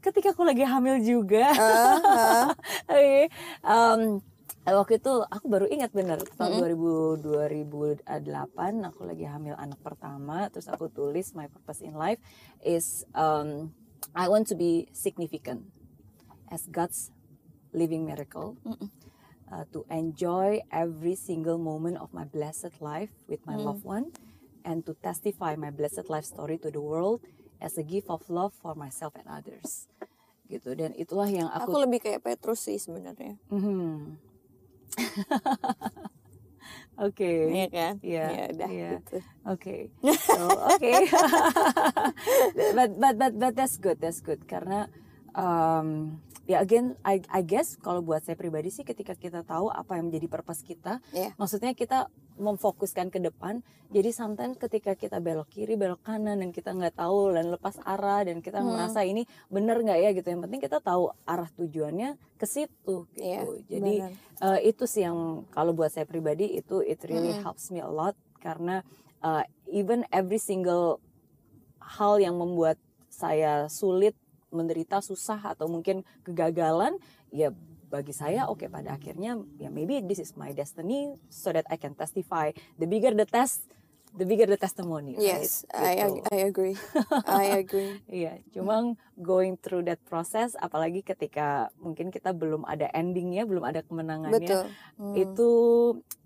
ketika aku lagi hamil juga. Ah. Oke, um, waktu itu aku baru ingat bener tahun 2000 2008 aku lagi hamil anak pertama terus aku tulis my purpose in life is um, I want to be significant as God's living miracle. Uh, to enjoy every single moment of my blessed life with my loved one and to testify my blessed life story to the world as a gift of love for myself and others gitu dan itulah yang aku aku lebih kayak Petrus sih sebenarnya Mhm. Oke. Iya kan Iya, ya udah iya. gitu Oke. So, oke. but but but but that's good, that's good karena um, ya again I I guess kalau buat saya pribadi sih ketika kita tahu apa yang menjadi purpose kita, Iya. maksudnya kita memfokuskan ke depan. Jadi sometimes ketika kita belok kiri, belok kanan dan kita nggak tahu dan lepas arah dan kita Hmm. merasa ini benar nggak ya gitu. Yang penting kita tahu arah tujuannya ke situ gitu. Iya, Jadi uh, itu sih yang kalau buat saya pribadi itu it really Mm. helps me a lot karena uh, even every single hal yang membuat saya sulit menderita susah atau mungkin kegagalan ya bagi saya oke pada akhirnya ya maybe this is my destiny so that I can testify the bigger the test the bigger the testimony right? yes I Gitu. I agree I agree Iya, cuma going through that process, apalagi ketika mungkin kita belum ada endingnya, belum ada kemenangannya, betul Hmm. itu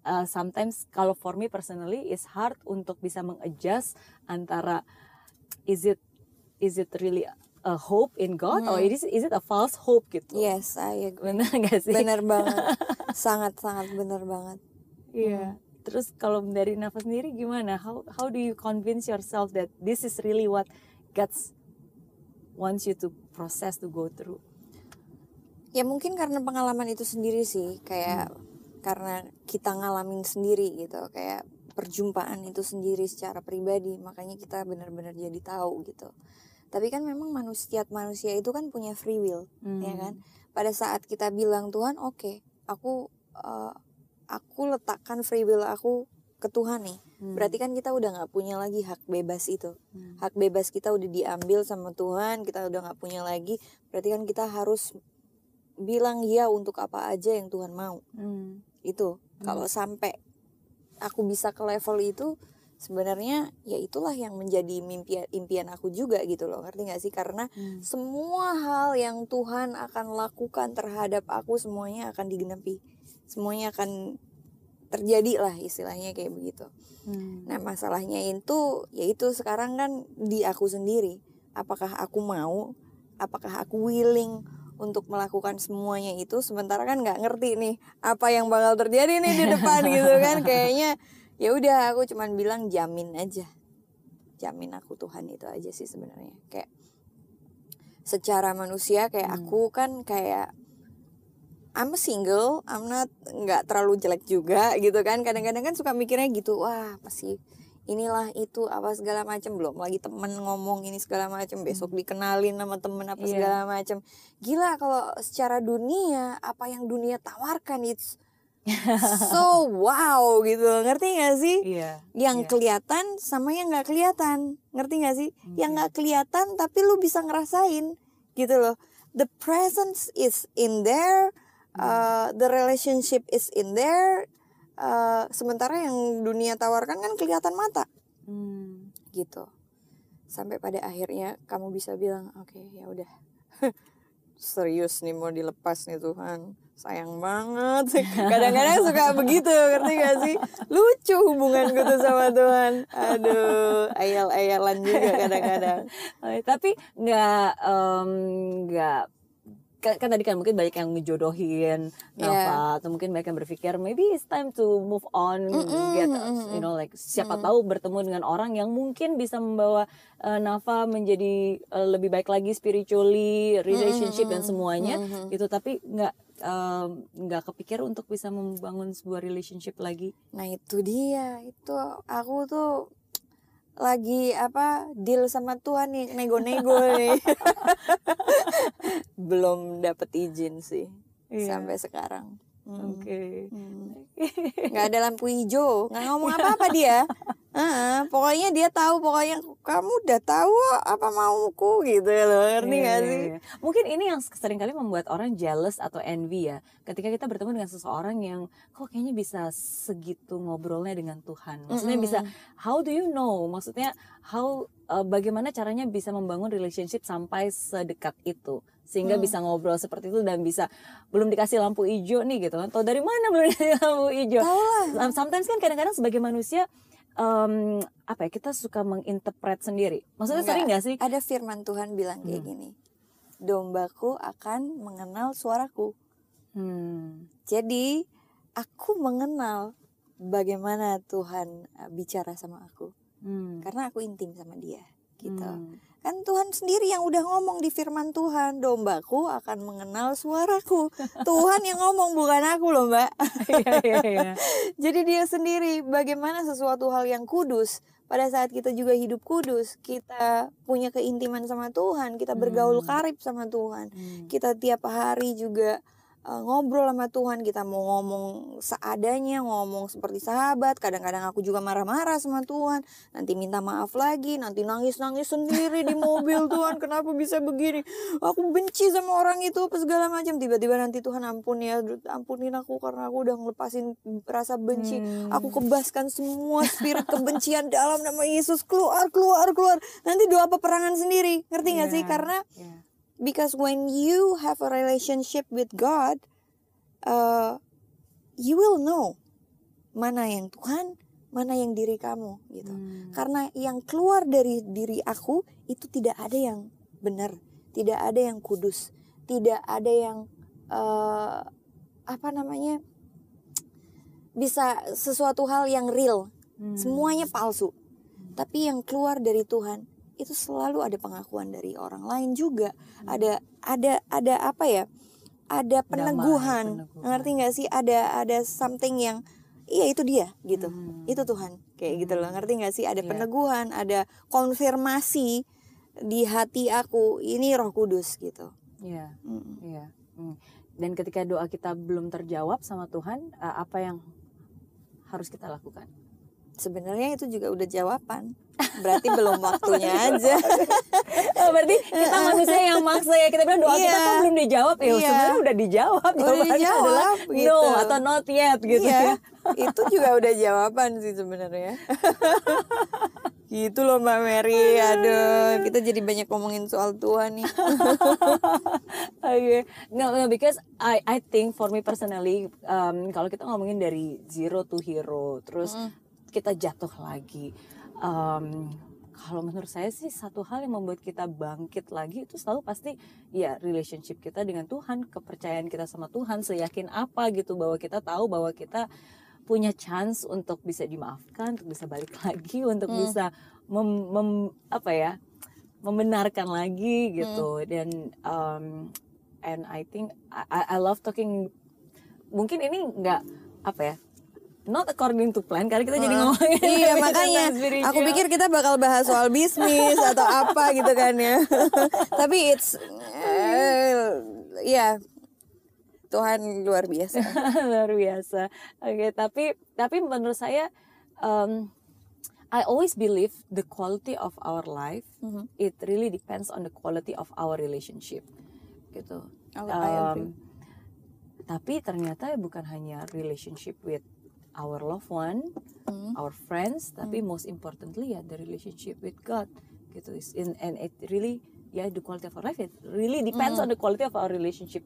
uh, sometimes kalau for me personally is hard untuk bisa mengadjust antara is it is it really a hope in God or is is it a false hope gitu? yes I agree Benar nggak sih? benar banget sangat sangat benar banget Iya. Terus kalau dari nafas sendiri gimana? How how do you convince yourself that this is really what God's wants you to process to go through? ya mungkin karena pengalaman itu sendiri sih kayak karena kita ngalamin sendiri gitu kayak perjumpaan itu sendiri secara pribadi makanya kita benar-benar jadi tahu gitu tapi kan memang manusia manusia itu kan punya free will ya kan? Pada saat kita bilang Tuhan oke aku eh, aku letakkan free will aku ke Tuhan nih berarti kan kita udah nggak punya lagi hak bebas itu. Hak bebas kita udah diambil sama Tuhan kita udah nggak punya lagi berarti kan kita harus bilang ya untuk apa aja yang Tuhan mau. Hmm. itu. Kalau sampai aku bisa ke level itu sebenarnya ya itulah yang menjadi mimpi impian aku juga gitu loh ngerti nggak sih? Karena semua hal yang Tuhan akan lakukan terhadap aku semuanya akan digenapi semuanya akan terjadi lah istilahnya kayak begitu. Hmm. nah masalahnya itu yaitu sekarang kan di aku sendiri. Apakah aku mau? Apakah aku willing untuk melakukan semuanya itu? Sementara kan nggak ngerti nih apa yang bakal terjadi nih di depan gitu kan? Kayaknya ya udah aku cuman bilang jamin aja. Jamin aku Tuhan itu aja sih sebenarnya. Kayak secara manusia kayak aku kan kayak I'm a single, I'm not nggak terlalu jelek juga gitu kan. Kadang-kadang kan suka mikirnya gitu, wah masih inilah itu apa segala macam belum lagi temen ngomong ini segala macam besok dikenalin sama temen apa Iya. segala macam gila kalau secara dunia apa yang dunia tawarkan it's so wow gitu. Ngerti gak sih? Iya. yang iya. kelihatan sama yang nggak kelihatan. Ngerti gak sih? Yang nggak kelihatan tapi lu bisa ngerasain gitu loh. The presence is in there uh, the relationship is in there uh, sementara yang dunia tawarkan kan kelihatan mata. Hmm. gitu. Sampai pada akhirnya kamu bisa bilang oke ya udah. Serius nih mau dilepas nih Tuhan sayang banget. Kadang-kadang suka begitu ngerti gak sih? Lucu hubunganku tuh sama Tuhan. Aduh ayal-ayalan juga kadang-kadang. Tapi nggak nggak kan, kan tadi kan mungkin banyak yang ngejodohin. Nafa atau mungkin banyak yang berpikir maybe it's time to move on get you know like siapa tahu bertemu dengan orang yang mungkin bisa membawa eh, Nafa menjadi eh, lebih baik lagi spiritually relationship dan semuanya gitu. Tapi nggak nggak kepikir untuk bisa membangun sebuah relationship lagi. Nah itu dia. Itu aku tuh lagi apa deal sama Tuhan nih nego-nego nih. Belum dapet izin sih Iya. sampai sekarang Hmm. oke Hmm. nggak ada lampu hijau nggak ngomong apa-apa dia Heeh, pokoknya dia tahu pokoknya kamu udah tahu apa mauku gitu loh ngerti Iya, nggak iya, sih iya. Mungkin ini yang sering kali membuat orang jealous atau envy ya. Ketika kita bertemu dengan seseorang yang kok kayaknya bisa segitu ngobrolnya dengan Tuhan. Maksudnya bisa how do you know? Maksudnya how uh, bagaimana caranya bisa membangun relationship sampai sedekat itu sehingga bisa ngobrol seperti itu dan bisa belum dikasih lampu hijau nih gitu kan. Tahu dari mana belum dikasih lampu hijau? Some- Sometimes kan kadang-kadang sebagai manusia em, apa ya kita suka menginterpret sendiri. Maksudnya sering nggak sih? ada firman Tuhan bilang kayak gini dombaku akan mengenal suaraku Hmm. jadi aku mengenal bagaimana Tuhan uh, bicara sama aku Hmm. karena aku intim sama dia gitu Hmm. kan Tuhan sendiri yang udah ngomong di firman Tuhan dombaku akan mengenal suaraku Tuhan yang ngomong bukan aku loh mbak Iya, iya, iya. jadi dia sendiri bagaimana sesuatu hal yang kudus pada saat kita juga hidup kudus kita punya keintiman sama Tuhan kita bergaul karib sama Tuhan Hmm. kita tiap hari juga uh, ngobrol sama Tuhan. Kita mau ngomong seadanya ngomong seperti sahabat. Kadang-kadang aku juga marah-marah sama Tuhan. Nanti minta maaf lagi nanti nangis-nangis sendiri di mobil Tuhan kenapa bisa begini? Aku benci sama orang itu apa segala macam. Tiba-tiba nanti Tuhan ampun ya ampunin aku karena aku udah ngelepasin rasa benci. Aku kebaskan semua spirit kebencian dalam nama Yesus. Keluar keluar keluar. Nanti doa peperangan sendiri. Ngerti nggak sih? Iya, karena iya. Because when you have a relationship with God, uh, you will know mana yang Tuhan, mana yang diri kamu gitu. Hmm. Karena yang keluar dari diri aku itu tidak ada yang benar, tidak ada yang kudus, tidak ada yang uh, apa namanya bisa sesuatu hal yang real. Hmm. Semuanya palsu. Tapi yang keluar dari Tuhan itu selalu ada pengakuan dari orang lain juga. Ada ada ada apa ya? Ada peneguhan. peneguhan. Ngerti nggak sih? Ada ada something yang iya itu dia gitu. Hmm. Itu Tuhan. Kayak gitu loh. Ngerti nggak sih? Ada Iya. peneguhan, ada konfirmasi di hati aku. Ini Roh Kudus gitu. Iya, Mm. iya. Hmm. Dan ketika doa kita belum terjawab sama Tuhan, eh, apa yang harus kita lakukan? Sebenarnya itu juga udah jawaban. Berarti belum waktunya aja. Oh, berarti kita manusia yang maksa ya kita bilang doa kita Iya. kok belum dijawab ya Iya. sebenarnya udah dijawab Udah jawabannya dijawab, adalah gitu. no atau not yet gitu iya, ya itu juga udah jawaban sih sebenarnya. gitu loh Mbak Mary, aduh kita jadi banyak ngomongin soal Tuhan nih. Oke, no, no, because I I think for me personally, um, kalau kita ngomongin dari zero to hero, terus kita jatuh lagi, um, kalau menurut saya sih satu hal yang membuat kita bangkit lagi itu selalu pasti ya relationship kita dengan Tuhan, kepercayaan kita sama Tuhan, seyakin apa gitu bahwa kita tahu bahwa kita punya chance untuk bisa dimaafkan, untuk bisa balik lagi, untuk bisa mem, mem- apa ya membenarkan lagi gitu. Dan um, and I think I, I- I love talking mungkin ini nggak apa ya not according to plan karena kita jadi ngomongin iya makanya aku pikir kita bakal bahas soal bisnis atau apa gitu kan ya. Tapi it's eh, ya Tuhan luar biasa. luar biasa. Oke, tapi tapi menurut saya um, I always believe the quality of our life Mhm. it really depends on the quality of our relationship gitu. Oh, I agree. Um, tapi ternyata bukan hanya relationship with our loved one, Mhm. our friends, tapi most importantly ya the relationship with God gitu. Is in and it really ya the quality of our life it really depends on the quality of our relationship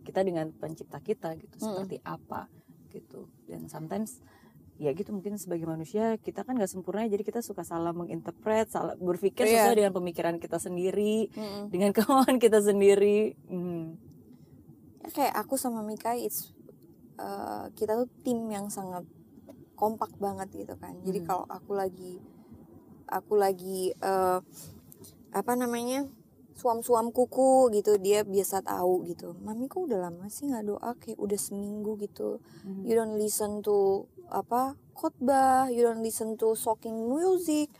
kita dengan pencipta kita gitu seperti apa gitu. Dan sometimes ya gitu mungkin sebagai manusia kita kan nggak sempurna jadi kita suka salah menginterpret salah berpikir Iya. sesuai dengan pemikiran kita sendiri Mm-mm. dengan kemauan kita sendiri Hmm. Ya, kayak aku sama Mika it's uh, kita tuh tim yang sangat kompak banget gitu kan. Jadi Hmm. kalau aku lagi aku lagi uh, apa namanya suam-suam kuku gitu dia biasa tahu gitu. Mami kok udah lama sih nggak doa kayak udah seminggu gitu. Mhm. You don't listen to apa khotbah, you don't listen to shocking music.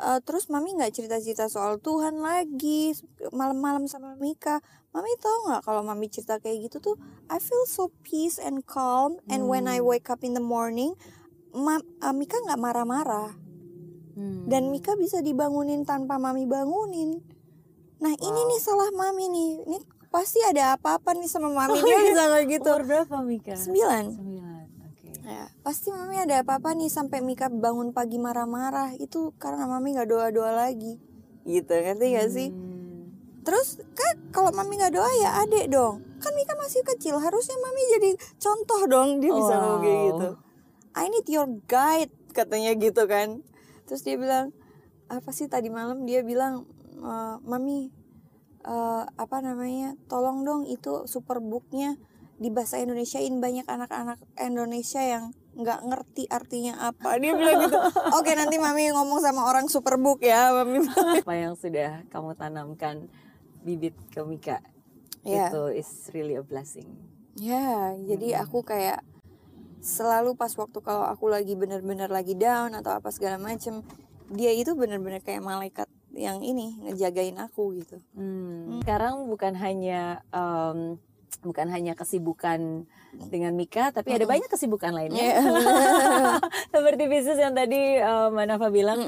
Uh, terus mami nggak cerita-cerita soal Tuhan lagi malam-malam sama Mika. Mami tahu nggak kalau mami cerita kayak gitu tuh, I feel so peace and calm. And when I wake up in the morning, ma uh, Mika nggak marah-marah. Hmm. Dan Mika bisa dibangunin tanpa mami bangunin. Nah ini nih salah mami nih. Ini pasti ada apa-apa nih sama mami dia bisa kayak gitu. umur berapa Mika Sembilan. sembilan Ya, pasti mami ada apa-apa nih sampai Mika bangun pagi marah-marah itu karena mami nggak doa-doa lagi. Gitu, ngerti gak sih? Hmm. Terus kan kalau mami nggak doa ya adek dong. Kan Mika masih kecil, harusnya mami jadi contoh dong dia bisa ngomong kayak Wow. gitu. I need your guide katanya gitu kan. Terus dia bilang apa sih tadi malam dia bilang "E, mami eh, apa namanya tolong dong itu superbooknya di bahasa Indonesiain banyak anak-anak Indonesia yang nggak ngerti artinya apa dia bilang gitu oke nanti mami ngomong sama orang superbook ya mami apa yang sudah kamu tanamkan bibit ke Mika Ya. itu is really a blessing Ya, jadi aku kayak selalu pas waktu kalau aku lagi bener-bener lagi down atau apa segala macem, dia itu bener-bener kayak malaikat yang ini ngejagain aku gitu. Hmm. Sekarang bukan hanya em, bukan hanya kesibukan dengan Mika, tapi ada banyak kesibukan lainnya. Seperti bisnis yang tadi eh, Mbak Nafa bilang.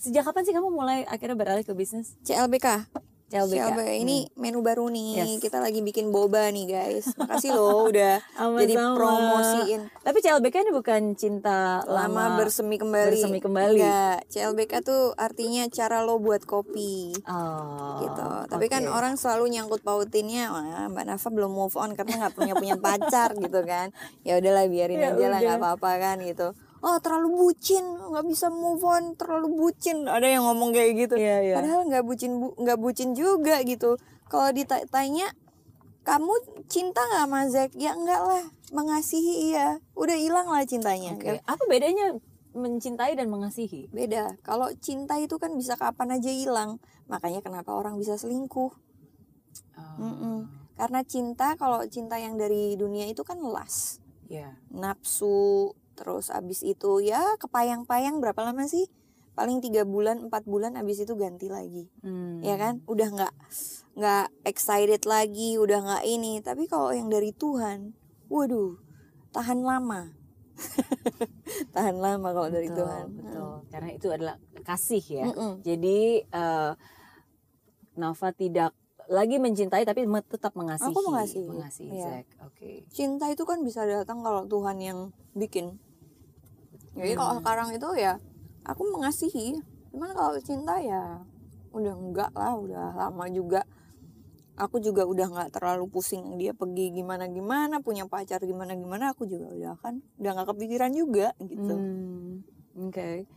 Sejak kapan sih kamu mulai akhirnya beralih ke bisnis CLBK. CLBK? CLBK ini menu baru nih. Yes. Kita lagi bikin boba nih guys. Makasih loh udah Sama-sama. jadi promosiin. Tapi CLBK ini bukan cinta Lama, bersemi kembali. bersemi kembali. Enggak, CLBK tuh artinya cara lo buat kopi. Oh, gitu. Tapi kan oke. orang selalu nyangkut pautinnya, wah Mbak Nafa belum move on karena nggak punya punya pacar gitu kan. Ya udahlah biarin Ya aja lah nggak apa-apa kan gitu. Oh terlalu bucin, nggak bisa move on, terlalu bucin. Ada yang ngomong kayak gitu. Iya, iya. Padahal nggak bucin bu- nggak bucin juga gitu. Kalau ditanya kamu cinta nggak sama Zack? Ya enggak lah, mengasihi iya. Udah hilang lah cintanya. Oke. kan? Apa bedanya mencintai dan mengasihi? Beda. Kalau cinta itu kan bisa kapan aja hilang. Makanya kenapa orang bisa selingkuh. Oh. Karena cinta kalau cinta yang dari dunia itu kan las, ya. nafsu, terus abis itu ya kepayang-payang berapa lama sih? Paling tiga bulan, empat bulan abis itu ganti lagi, Hmm. ya kan? Udah nggak nggak excited lagi, udah nggak ini. Tapi kalau yang dari Tuhan, waduh, tahan lama, tahan lama kalau dari Betul, Tuhan. betul. Karena itu adalah kasih ya. Mm-mm. Jadi eh, Nafa tidak lagi mencintai tapi tetap mengasihi. Aku mengasihi, Mengasihi iya. Zack. Oke. cinta itu kan bisa datang kalau Tuhan yang bikin. Jadi kalau sekarang itu ya aku mengasihi. Cuman kalau cinta ya udah enggak lah, udah lama juga. Aku juga udah nggak terlalu pusing dia pergi gimana gimana, punya pacar gimana gimana. Aku juga udah kan udah nggak kepikiran juga gitu. Hmm, Oke.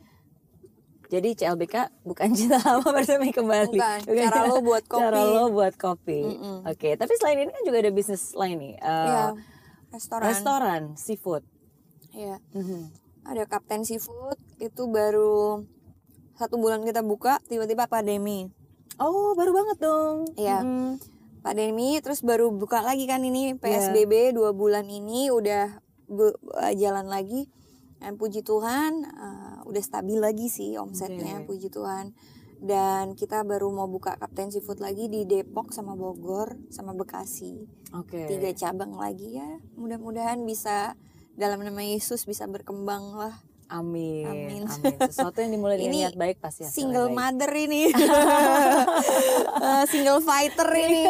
Jadi CLBK bukan cinta lama bersemi kembali. Bukan, cara lo buat kopi. Cara lo buat kopi. Mm-mm. Oke, tapi selain ini kan juga ada bisnis lain nih. Iya, restoran. restoran seafood. Iya. Mhm. Ada Kapten Seafood itu baru satu bulan kita buka, tiba-tiba pandemi. Oh, baru banget dong. Iya. Mhm. pandemi terus baru buka lagi kan ini PSBB dua bulan ini udah uh, jalan lagi dan puji Tuhan uh, udah stabil lagi sih omsetnya Oke. puji Tuhan dan kita baru mau buka Kapten Seafood lagi di Depok sama Bogor sama Bekasi. Oke. Tiga cabang lagi ya. Mudah-mudahan bisa dalam nama Yesus bisa berkembang lah. Amin. Amin. Amin. Sesuatu yang dimulai dengan Ini niat baik pasti hasilnya Single baik. mother ini. Eh, single fighter ini.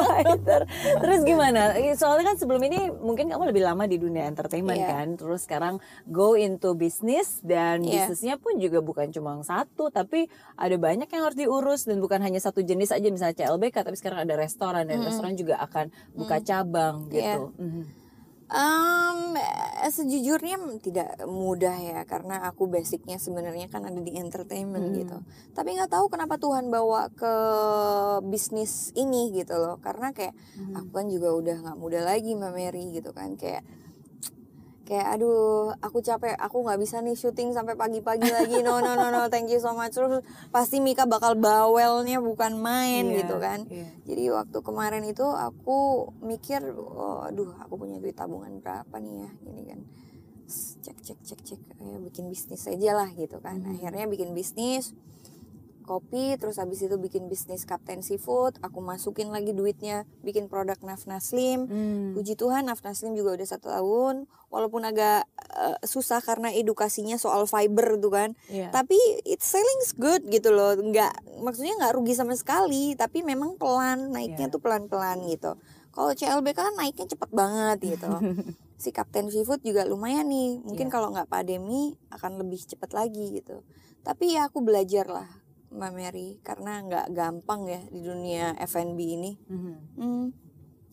Fighter. Terus gimana? Soalnya kan sebelum ini mungkin kamu lebih lama di dunia entertainment Iya. kan. Terus sekarang go into business dan Iya. bisnisnya pun juga bukan cuma satu, tapi ada banyak yang harus diurus dan bukan hanya satu jenis aja misalnya CLBK, tapi sekarang ada restoran dan restoran juga akan buka cabang Iya. gitu. Mhm. Um, sejujurnya tidak mudah ya karena aku basicnya sebenarnya kan ada di entertainment gitu. Tapi nggak tahu kenapa Tuhan bawa ke bisnis ini gitu loh. Karena kayak aku kan juga udah nggak muda lagi Mbak Mary gitu kan kayak kayak aduh aku capek aku nggak bisa nih syuting sampai pagi-pagi lagi no no no no thank you so much terus pasti Mika bakal bawelnya bukan main Iya, gitu kan iya. jadi waktu kemarin itu aku mikir, oh, aduh aku punya duit tabungan berapa nih ya, gini kan. Cek cek cek cek, ayo bikin bisnis aja lah gitu kan. Akhirnya bikin bisnis, kopi, terus habis itu bikin bisnis Kapten Seafood. Aku masukin lagi duitnya, bikin produk Naf Naslim. Hmm. Puji Tuhan Naf Naslim juga udah satu tahun, walaupun agak eh, susah karena edukasinya soal fiber tuh kan Iya. tapi it selling's good gitu loh nggak maksudnya nggak rugi sama sekali tapi memang pelan naiknya Iya. tuh pelan pelan gitu kalau CLBK kan naiknya cepet banget gitu si Kapten Seafood juga lumayan nih mungkin Iya. kalau nggak pandemi akan lebih cepet lagi gitu tapi ya aku belajar lah Mbak Mary karena nggak gampang ya di dunia F&B ini Mhm. Hmm,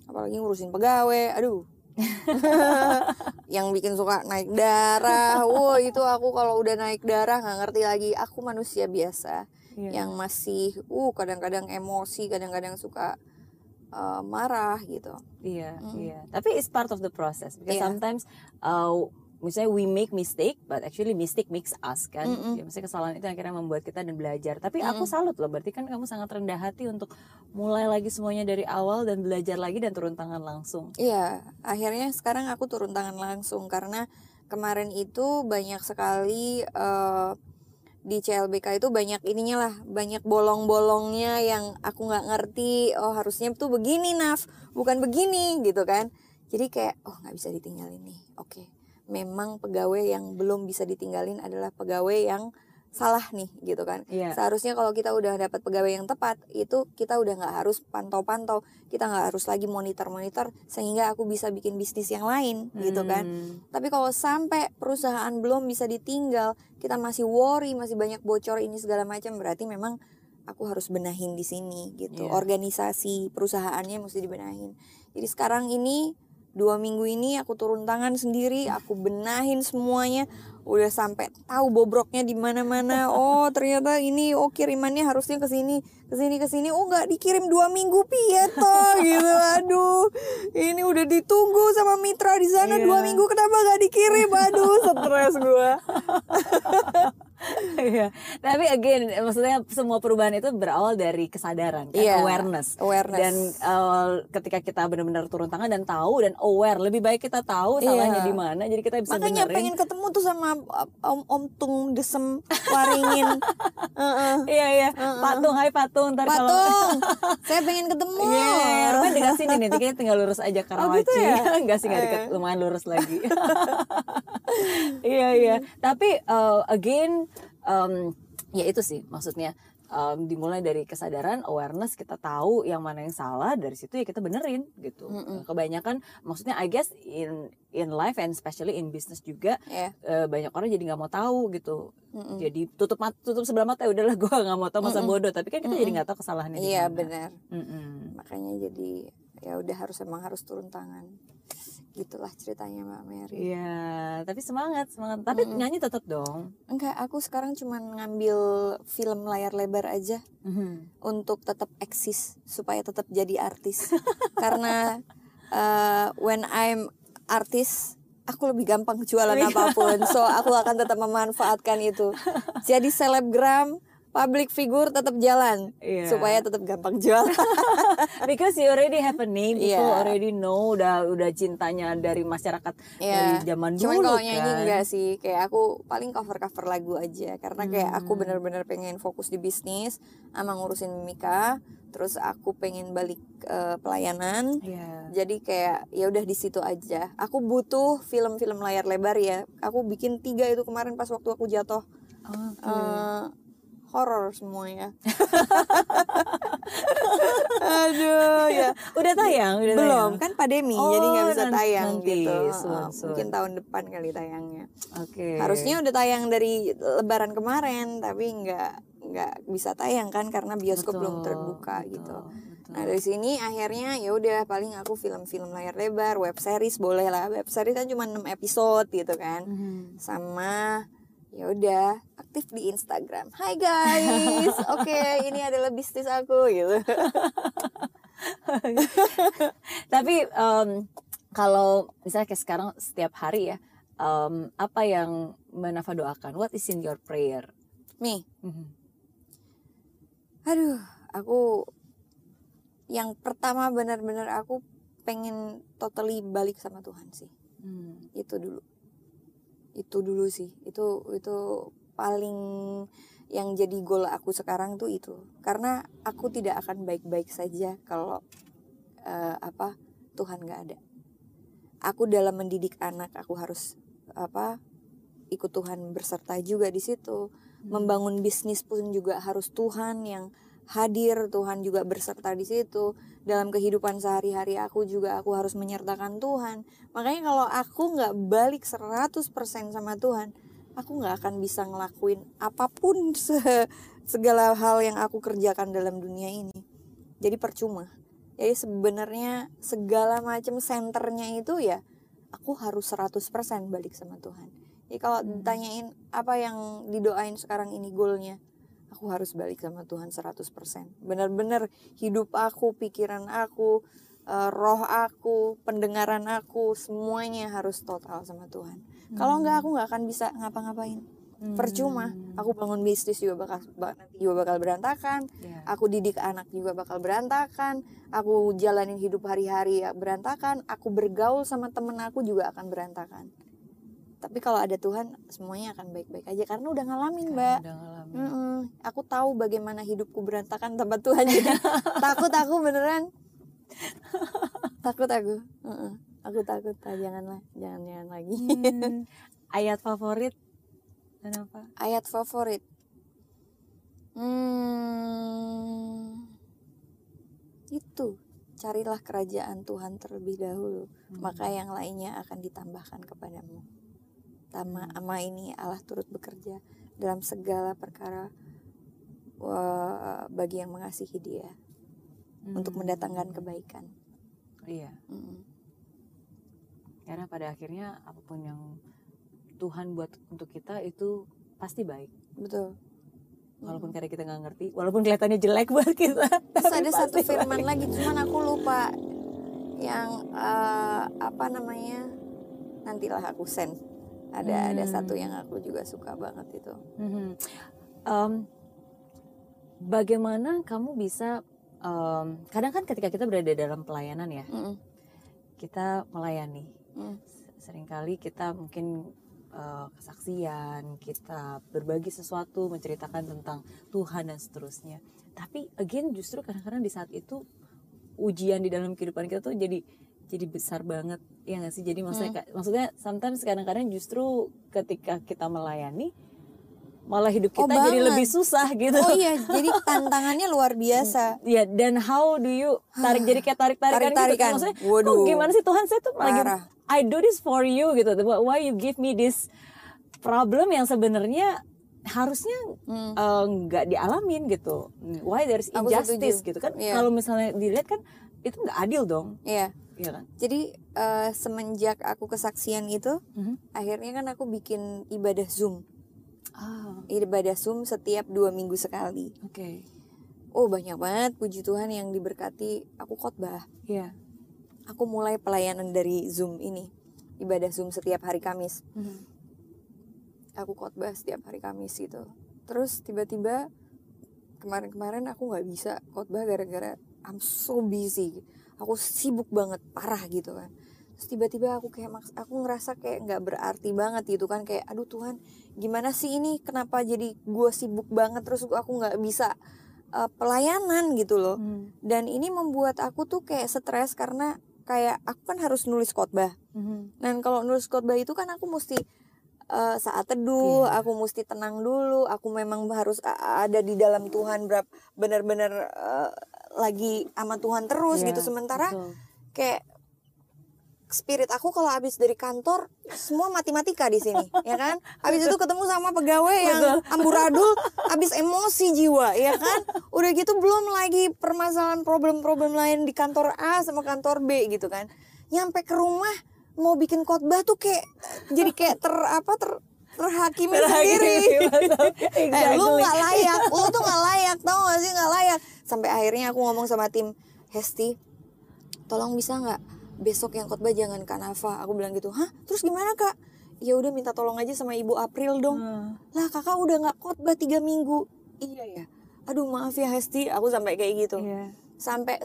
apalagi ngurusin pegawai, aduh. yang bikin suka naik darah, wow itu aku kalau udah naik darah nggak ngerti lagi. Aku manusia biasa Iya. yang masih, uh kadang-kadang emosi, kadang-kadang suka uh, marah gitu. Iya, iya. Tapi it's part of the process because Iya. sometimes uh, misalnya we make mistake but actually mistake makes us kan. Mm-mm. Ya, maksudnya kesalahan itu akhirnya membuat kita dan belajar. Tapi aku salut loh berarti kan kamu sangat rendah hati untuk mulai lagi semuanya dari awal dan belajar lagi dan turun tangan langsung. Iya, akhirnya sekarang aku turun tangan langsung karena kemarin itu banyak sekali eh, di CLBK itu banyak ininya lah, banyak bolong-bolongnya yang aku nggak ngerti. Oh harusnya tuh begini Naf, bukan begini gitu kan. Jadi kayak oh nggak bisa ditinggalin nih. Oke, memang pegawai yang belum bisa ditinggalin adalah pegawai yang salah nih gitu kan. Iya. Seharusnya kalau kita udah dapat pegawai yang tepat, itu kita udah nggak harus pantau-pantau, kita nggak harus lagi monitor-monitor sehingga aku bisa bikin bisnis yang lain gitu kan. Hmm. Tapi kalau sampai perusahaan belum bisa ditinggal, kita masih worry, masih banyak bocor ini segala macam, berarti memang aku harus benahin di sini gitu. Iya. Organisasi perusahaannya mesti dibenahin. Jadi sekarang ini dua minggu ini aku turun tangan sendiri, aku benahin semuanya, udah sampai tahu bobroknya di mana-mana. Oh ternyata ini, oh kirimannya harusnya ke sini, ke sini, ke sini. Oh nggak dikirim dua minggu Pieto gitu. Aduh, ini udah ditunggu sama mitra di sana dua Iya. minggu kenapa nggak dikirim? Aduh, stres gua. Iya. Tapi again, maksudnya semua perubahan itu berawal dari kesadaran, kan? Iya, awareness. awareness. Dan uh, ketika kita benar-benar turun tangan dan tahu dan aware, lebih baik kita tahu Iya. salahnya di mana, jadi kita bisa Makanya benerin. pengen ketemu tuh sama uh, Om Om Tung Desem Waringin. Iya iya, patung, hai patung, ntar kalau Patung, saya pengen ketemu. Iya, rumah dekat sini nih, kayaknya tinggal lurus aja Karawaci. gitu ya? Enggak sih, enggak dekat, Eh. lumayan lurus lagi. iya, iya. Tapi uh, again, um, ya itu sih maksudnya. um, dimulai dari kesadaran, awareness, kita tahu yang mana yang salah, dari situ ya kita benerin gitu. Kebanyakan, maksudnya I guess in in life and especially in business juga, Iya. eh, banyak orang jadi nggak mau tahu gitu. Jadi tutup mata, tutup sebelah mata ya udahlah gue nggak mau tahu masa bodoh. Tapi kan kita jadi nggak tahu kesalahannya Iya benar. Mm-mm. Makanya jadi ya udah harus emang harus turun tangan. Gitulah ceritanya Mbak Mary. Iya, tapi semangat, semangat. Tapi nyanyi tetap dong. Enggak, aku sekarang cuman ngambil film layar lebar aja Mhm. untuk tetap eksis supaya tetap jadi artis. Karena uh, when I'm artis, aku lebih gampang jualan apa pun. So aku akan tetap memanfaatkan itu. Jadi selebgram public figure tetap jalan Iya. supaya tetap gampang jual. Because you already have a name, people Iya. already know udah udah cintanya dari masyarakat dari zaman Cuman dulu kalau nyanyi kan. enggak sih, kayak aku paling cover-cover lagu aja karena kayak aku Hmm. bener-bener pengen fokus di bisnis sama ngurusin mimika, terus aku pengen balik eh, pelayanan. Iya. Jadi kayak ya udah di situ aja. Aku butuh film-film layar lebar ya. Aku bikin tiga itu kemarin pas waktu aku jatuh. Oke. eh horor semua ya. Aduh ya. udah tayang, udah Belum tayang. kan pandemi Oh, jadi nggak bisa tayang nanti, gitu. soon, Heeh, soon. Mungkin tahun depan kali tayangnya. Oke. Harusnya udah tayang dari Lebaran kemarin tapi nggak nggak bisa tayang kan karena bioskop belum Betul, terbuka betul, gitu. betul. Nah dari sini akhirnya ya udah paling aku film-film layar lebar, web series boleh lah. Web series kan cuma 6 episode gitu kan. Mhm. Sama ya udah aktif di Instagram. Hai guys, oke ini adalah bisnis aku gitu. Tapi em, kalau misalnya kayak sekarang setiap hari ya, em, apa yang Menafa doakan? What is in your prayer? Nih, Mhm. aduh, aku yang pertama benar-benar aku pengen totally balik sama Tuhan sih. Hmm. Itu dulu. Itu dulu sih. Itu itu paling yang jadi goal aku sekarang tuh itu. Karena aku tidak akan baik-baik saja kalau eh, apa Tuhan nggak ada. Aku dalam mendidik anak aku harus apa ikut Tuhan berserta juga di situ. Membangun bisnis pun juga harus Tuhan yang hadir, Tuhan juga berserta di situ. Dalam kehidupan sehari-hari aku juga aku harus menyertakan Tuhan. Makanya kalau aku nggak balik 100% sama Tuhan, aku nggak akan bisa ngelakuin apa pun se- segala hal yang aku kerjakan dalam dunia ini. Jadi percuma. Jadi sebenarnya segala macam senternya itu ya aku harus 100% balik sama Tuhan. Jadi kalau ditanyain apa yang didoain sekarang ini goalnya, aku harus balik sama Tuhan 100%. Benar-benar hidup aku, pikiran aku, eh, roh aku, pendengaran aku, semuanya harus total sama Tuhan. Kalau enggak aku nggak akan bisa ngapa-ngapain. Percuma. Aku bangun bisnis juga bakal nanti juga bakal berantakan. Ya. Aku didik anak juga bakal berantakan. Aku jalanin hidup hari-hari ya berantakan. Aku bergaul sama temen aku juga akan berantakan. Tapi kalau ada Tuhan, semuanya akan baik-baik aja karena udah ngalamin, Mbak. Udah ngalamin. Mm-mm. Aku tahu bagaimana hidupku berantakan tanpa Tuhan. Jadi takut aku beneran. takut aku. Mm-mm. Aku takut. Ah, janganlah, jangan jangan lagi. Hmm, ayat favorit kenapa? Ayat favorit. Hmm, itu carilah kerajaan Tuhan terlebih dahulu, maka yang lainnya akan ditambahkan kepadamu. Tama ama ini Allah turut bekerja dalam segala perkara wa- bagi yang mengasihi Dia untuk Hmm. mendatangkan kebaikan. Iya, Mm. karena pada akhirnya apa pun yang Tuhan buat untuk kita itu pasti baik. Betul. Walaupun kadang kita nggak ngerti, walaupun kelihatannya jelek buat kita. Terus ada satu firman baik. lagi, cuman aku lupa yang eh, apa namanya. Nantilah aku send. Ada ada Hmm. satu yang aku juga suka banget itu. Mhm. Em, bagaimana kamu bisa em, kadang kan ketika kita berada dalam pelayanan ya Mm-mm. kita melayani Mm. sering kali kita mungkin eh, kesaksian kita berbagi sesuatu menceritakan tentang Tuhan dan seterusnya tapi again justru kadang-kadang di saat itu ujian di dalam kehidupan kita tuh jadi jadi besar banget ya nggak sih jadi maksudnya Hmm. maksudnya sometimes kadang-kadang justru ketika kita melayani malah hidup Oh, kita jadi banget. lebih susah gitu Oh iya, jadi tantangannya luar biasa. Ya dan how do you tarik jadi kayak tarik tarikan gitu Tarik-tarikan. maksudnya Waduh. kok gimana sih Tuhan saya tuh lagi. I do this for you gitu why you give me this problem yang sebenarnya harusnya Hmm. eh, nggak dialamin gitu why there's injustice gitu kan Iya. kalau misalnya dilihat kan itu nggak adil dong Iya. Iya kan Jadi eh, semenjak aku kesaksian itu, Mhm. akhirnya kan aku bikin ibadah Zoom. ah Ibadah Zoom setiap dua minggu sekali. oke Oh banyak banget puji Tuhan yang diberkati. Aku khotbah. Iya Aku mulai pelayanan dari Zoom ini. Ibadah Zoom setiap hari Kamis. Mhm. Aku khotbah setiap hari Kamis gitu. Terus tiba-tiba kemarin-kemarin aku nggak bisa khotbah gara-gara I'm so busy. Aku sibuk banget parah gitu kan. Terus tiba-tiba aku kayak maks- aku ngerasa kayak nggak berarti banget gitu kan. Kayak aduh Tuhan gimana sih ini? Kenapa jadi gue sibuk banget terus aku nggak bisa uh, pelayanan? gitu loh. Hmm. dan ini membuat aku tuh kayak stres karena kayak aku kan harus nulis khotbah. Mhm. dan kalau nulis khotbah itu kan aku mesti uh, saat teduh, Iya. aku mesti tenang dulu, aku memang harus ada di dalam Tuhan berap benar-benar uh, lagi sama Tuhan terus Iya, gitu. Sementara betul. kayak spirit aku kalau habis dari kantor semua matematika di sini, ya kan? Habis itu ketemu sama pegawai yang amburadul, habis emosi jiwa, ya kan? Udah gitu belum lagi permasalahan problem-problem lain di kantor A sama kantor B gitu kan. Nyampe ke rumah mau bikin khotbah tuh kayak jadi kayak ter apa ter terhakimi sendiri. eh lu nggak layak, lu tuh nggak layak, tau gak sih nggak layak. Sampai akhirnya aku ngomong sama tim Hesti, tolong bisa nggak besok yang khotbah jangan Kak Nafa. Aku bilang gitu, hah? Terus gimana kak? Ya udah minta tolong aja sama Ibu April dong. Hmm. Lah kakak udah nggak khotbah tiga minggu. Iya ya. Aduh maaf ya Hesti, aku sampai kayak gitu. Iya. Sampai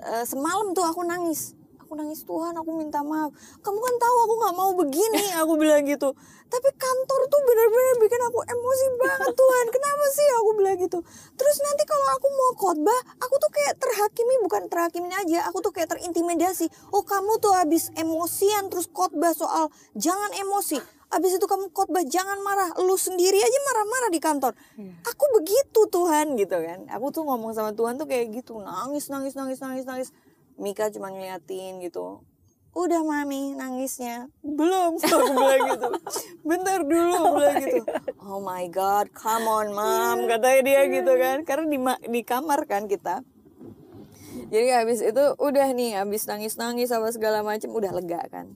eh, semalam tuh aku nangis. Aku nangis Tuhan, aku minta maaf. Kamu kan tahu aku nggak mau begini, aku bilang gitu. Tapi kantor tuh benar-benar bikin aku emosi banget Tuhan. Kenapa sih aku bilang gitu? Terus nanti kalau aku mau khotbah, aku tuh kayak terhakimi bukan terhakimin aja, aku tuh kayak terintimidasi. Oh kamu tuh habis emosian terus khotbah soal jangan emosi. Abis itu kamu khotbah jangan marah, lu sendiri aja marah-marah di kantor. Aku begitu Tuhan gitu kan. Aku tuh ngomong sama Tuhan tuh kayak gitu, nangis nangis nangis nangis nangis. Mika cuma ngeliatin gitu. Udah mami nangisnya. Belum aku bilang gitu. Bentar dulu aku bilang gitu. Oh my god come on mam. Katanya dia gitu kan. Karena di, di kamar kan kita. Jadi habis itu udah nih Habis nangis-nangis sama segala macem Udah lega kan.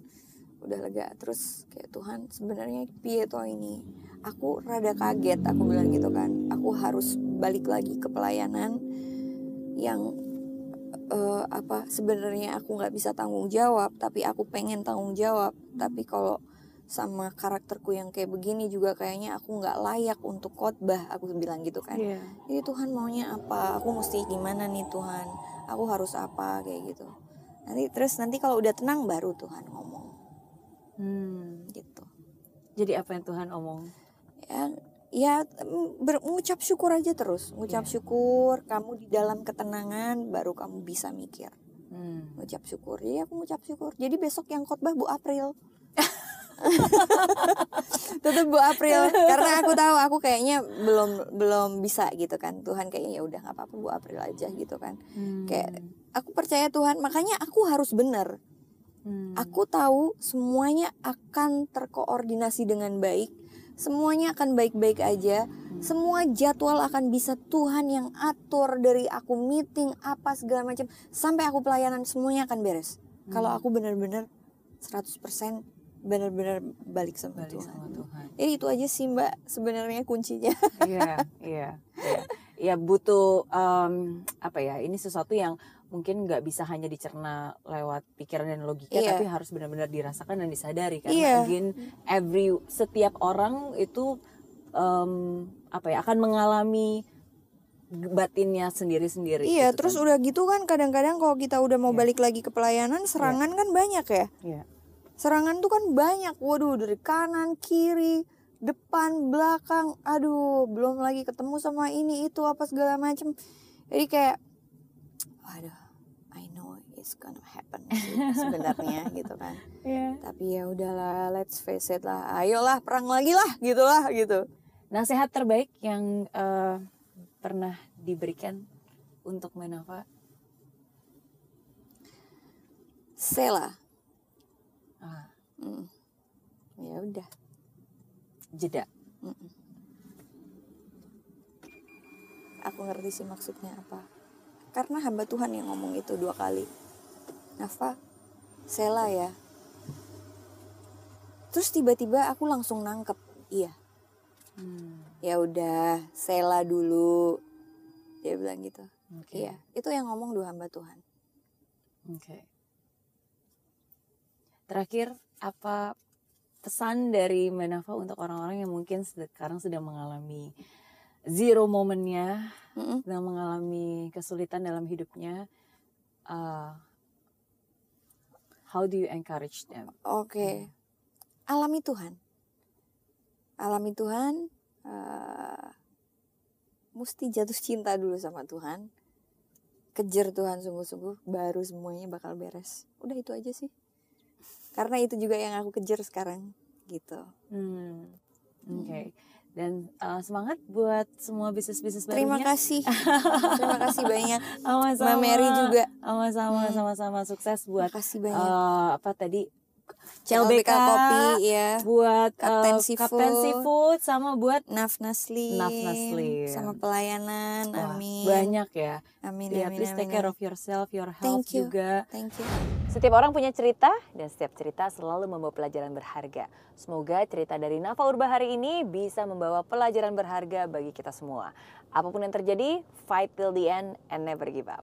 Udah lega. Terus kayak Tuhan sebenarnya piye toh ini? Aku rada kaget Aku bilang gitu kan. Aku harus balik lagi ke pelayanan Yang eh, apa sebenarnya aku nggak bisa tanggung jawab tapi aku pengen tanggung jawab. Tapi kalau sama karakterku yang kayak begini juga kayaknya aku nggak layak untuk khotbah aku bilang gitu kan. Iya. jadi Tuhan maunya apa? Aku mesti gimana nih Tuhan? Aku harus apa? Kayak gitu. Nanti terus nanti kalau udah tenang baru Tuhan ngomong. Hmm. gitu. Jadi apa yang Tuhan omong? ya ya berucap syukur aja terus. Ngucap syukur kamu di dalam ketenangan baru kamu bisa mikir. Hmm. ngucap syukur. Jadi aku ngucap syukur. Jadi besok yang khotbah Bu April. Tetap Bu April. Karena aku tahu aku kayaknya belum belum bisa gitu kan. Tuhan kayaknya ya udah nggak apa-apa Bu April aja gitu kan. Hmm. kayak aku percaya Tuhan. Makanya aku harus benar Hmm. aku tahu semuanya akan terkoordinasi dengan baik semuanya akan baik-baik aja semua jadwal akan bisa Tuhan yang atur dari aku meeting apa segala macam sampai aku pelayanan semuanya akan beres kalau aku benar-benar 100% benar-benar balik sama Balik Tuhan sama Tuhan. jadi itu aja sih mbak sebenarnya kuncinya Iya, iya, iya. Ya butuh em, apa ya? Ini sesuatu yang mungkin nggak bisa hanya dicerna lewat pikiran dan logika, Iya. tapi harus benar-benar dirasakan dan disadari karena Iya. again every setiap orang itu em, apa ya akan mengalami batinnya sendiri-sendiri. iya gitu terus kan. udah gitu kan kadang-kadang kalau kita udah mau Iya. balik lagi ke pelayanan serangan kan banyak ya Iya. serangan tuh kan banyak waduh dari kanan kiri depan belakang aduh belum lagi ketemu sama ini itu apa segala macem jadi kayak waduh it's gonna happen sih sebenarnya gitu kan. Iya. tapi ya udahlah let's face it lah ayolah perang lagi lah gitulah gitu. Nasihat terbaik yang eh, pernah diberikan untuk Menafa Sela. Ah, Mm. ya udah. Jeda. aku ngerti sih maksudnya apa. Karena hamba Tuhan yang ngomong itu dua kali Nafa Sela ya. Terus tiba-tiba aku langsung nangkep iya. Hmm, ya udah Sela dulu. Dia bilang gitu. Oke. iya itu yang ngomong dua hamba Tuhan. Oke. Terakhir, apa pesan dari Menafa untuk orang-orang yang mungkin sekarang sedang mengalami zero momennya Mm-mm. sedang mengalami kesulitan dalam hidupnya, uh, how do you encourage them? Oke, alami Tuhan, alami Tuhan. eh, mesti jatuh cinta dulu sama Tuhan, kejar Tuhan sungguh-sungguh, baru semuanya bakal beres. Udah itu aja sih. Karena itu juga yang aku kejar sekarang, gitu. Hmm, oke. Dan uh, semangat buat semua bisnis-bisnis Terima barunya. kasih, terima kasih banyak, Sama-sama. Mbak Mary juga. Sama-sama, Hmm. sama-sama sukses buat Makasih banyak. uh, apa tadi CLBK CLBK, Kopi ya, buat Kapten uh, Seafood. Kapten Seafood sama buat Naf Naslim, Naf Naslim. sama pelayanan, wah, amin. banyak ya. Amin, Ya, amin, please take amin, care amin. of yourself, your health Thank you. juga. Thank you. Setiap orang punya cerita dan setiap cerita selalu membawa pelajaran berharga. Semoga cerita dari Nafa Urba hari ini bisa membawa pelajaran berharga bagi kita semua. Apa pun yang terjadi, fight till the end and never give up.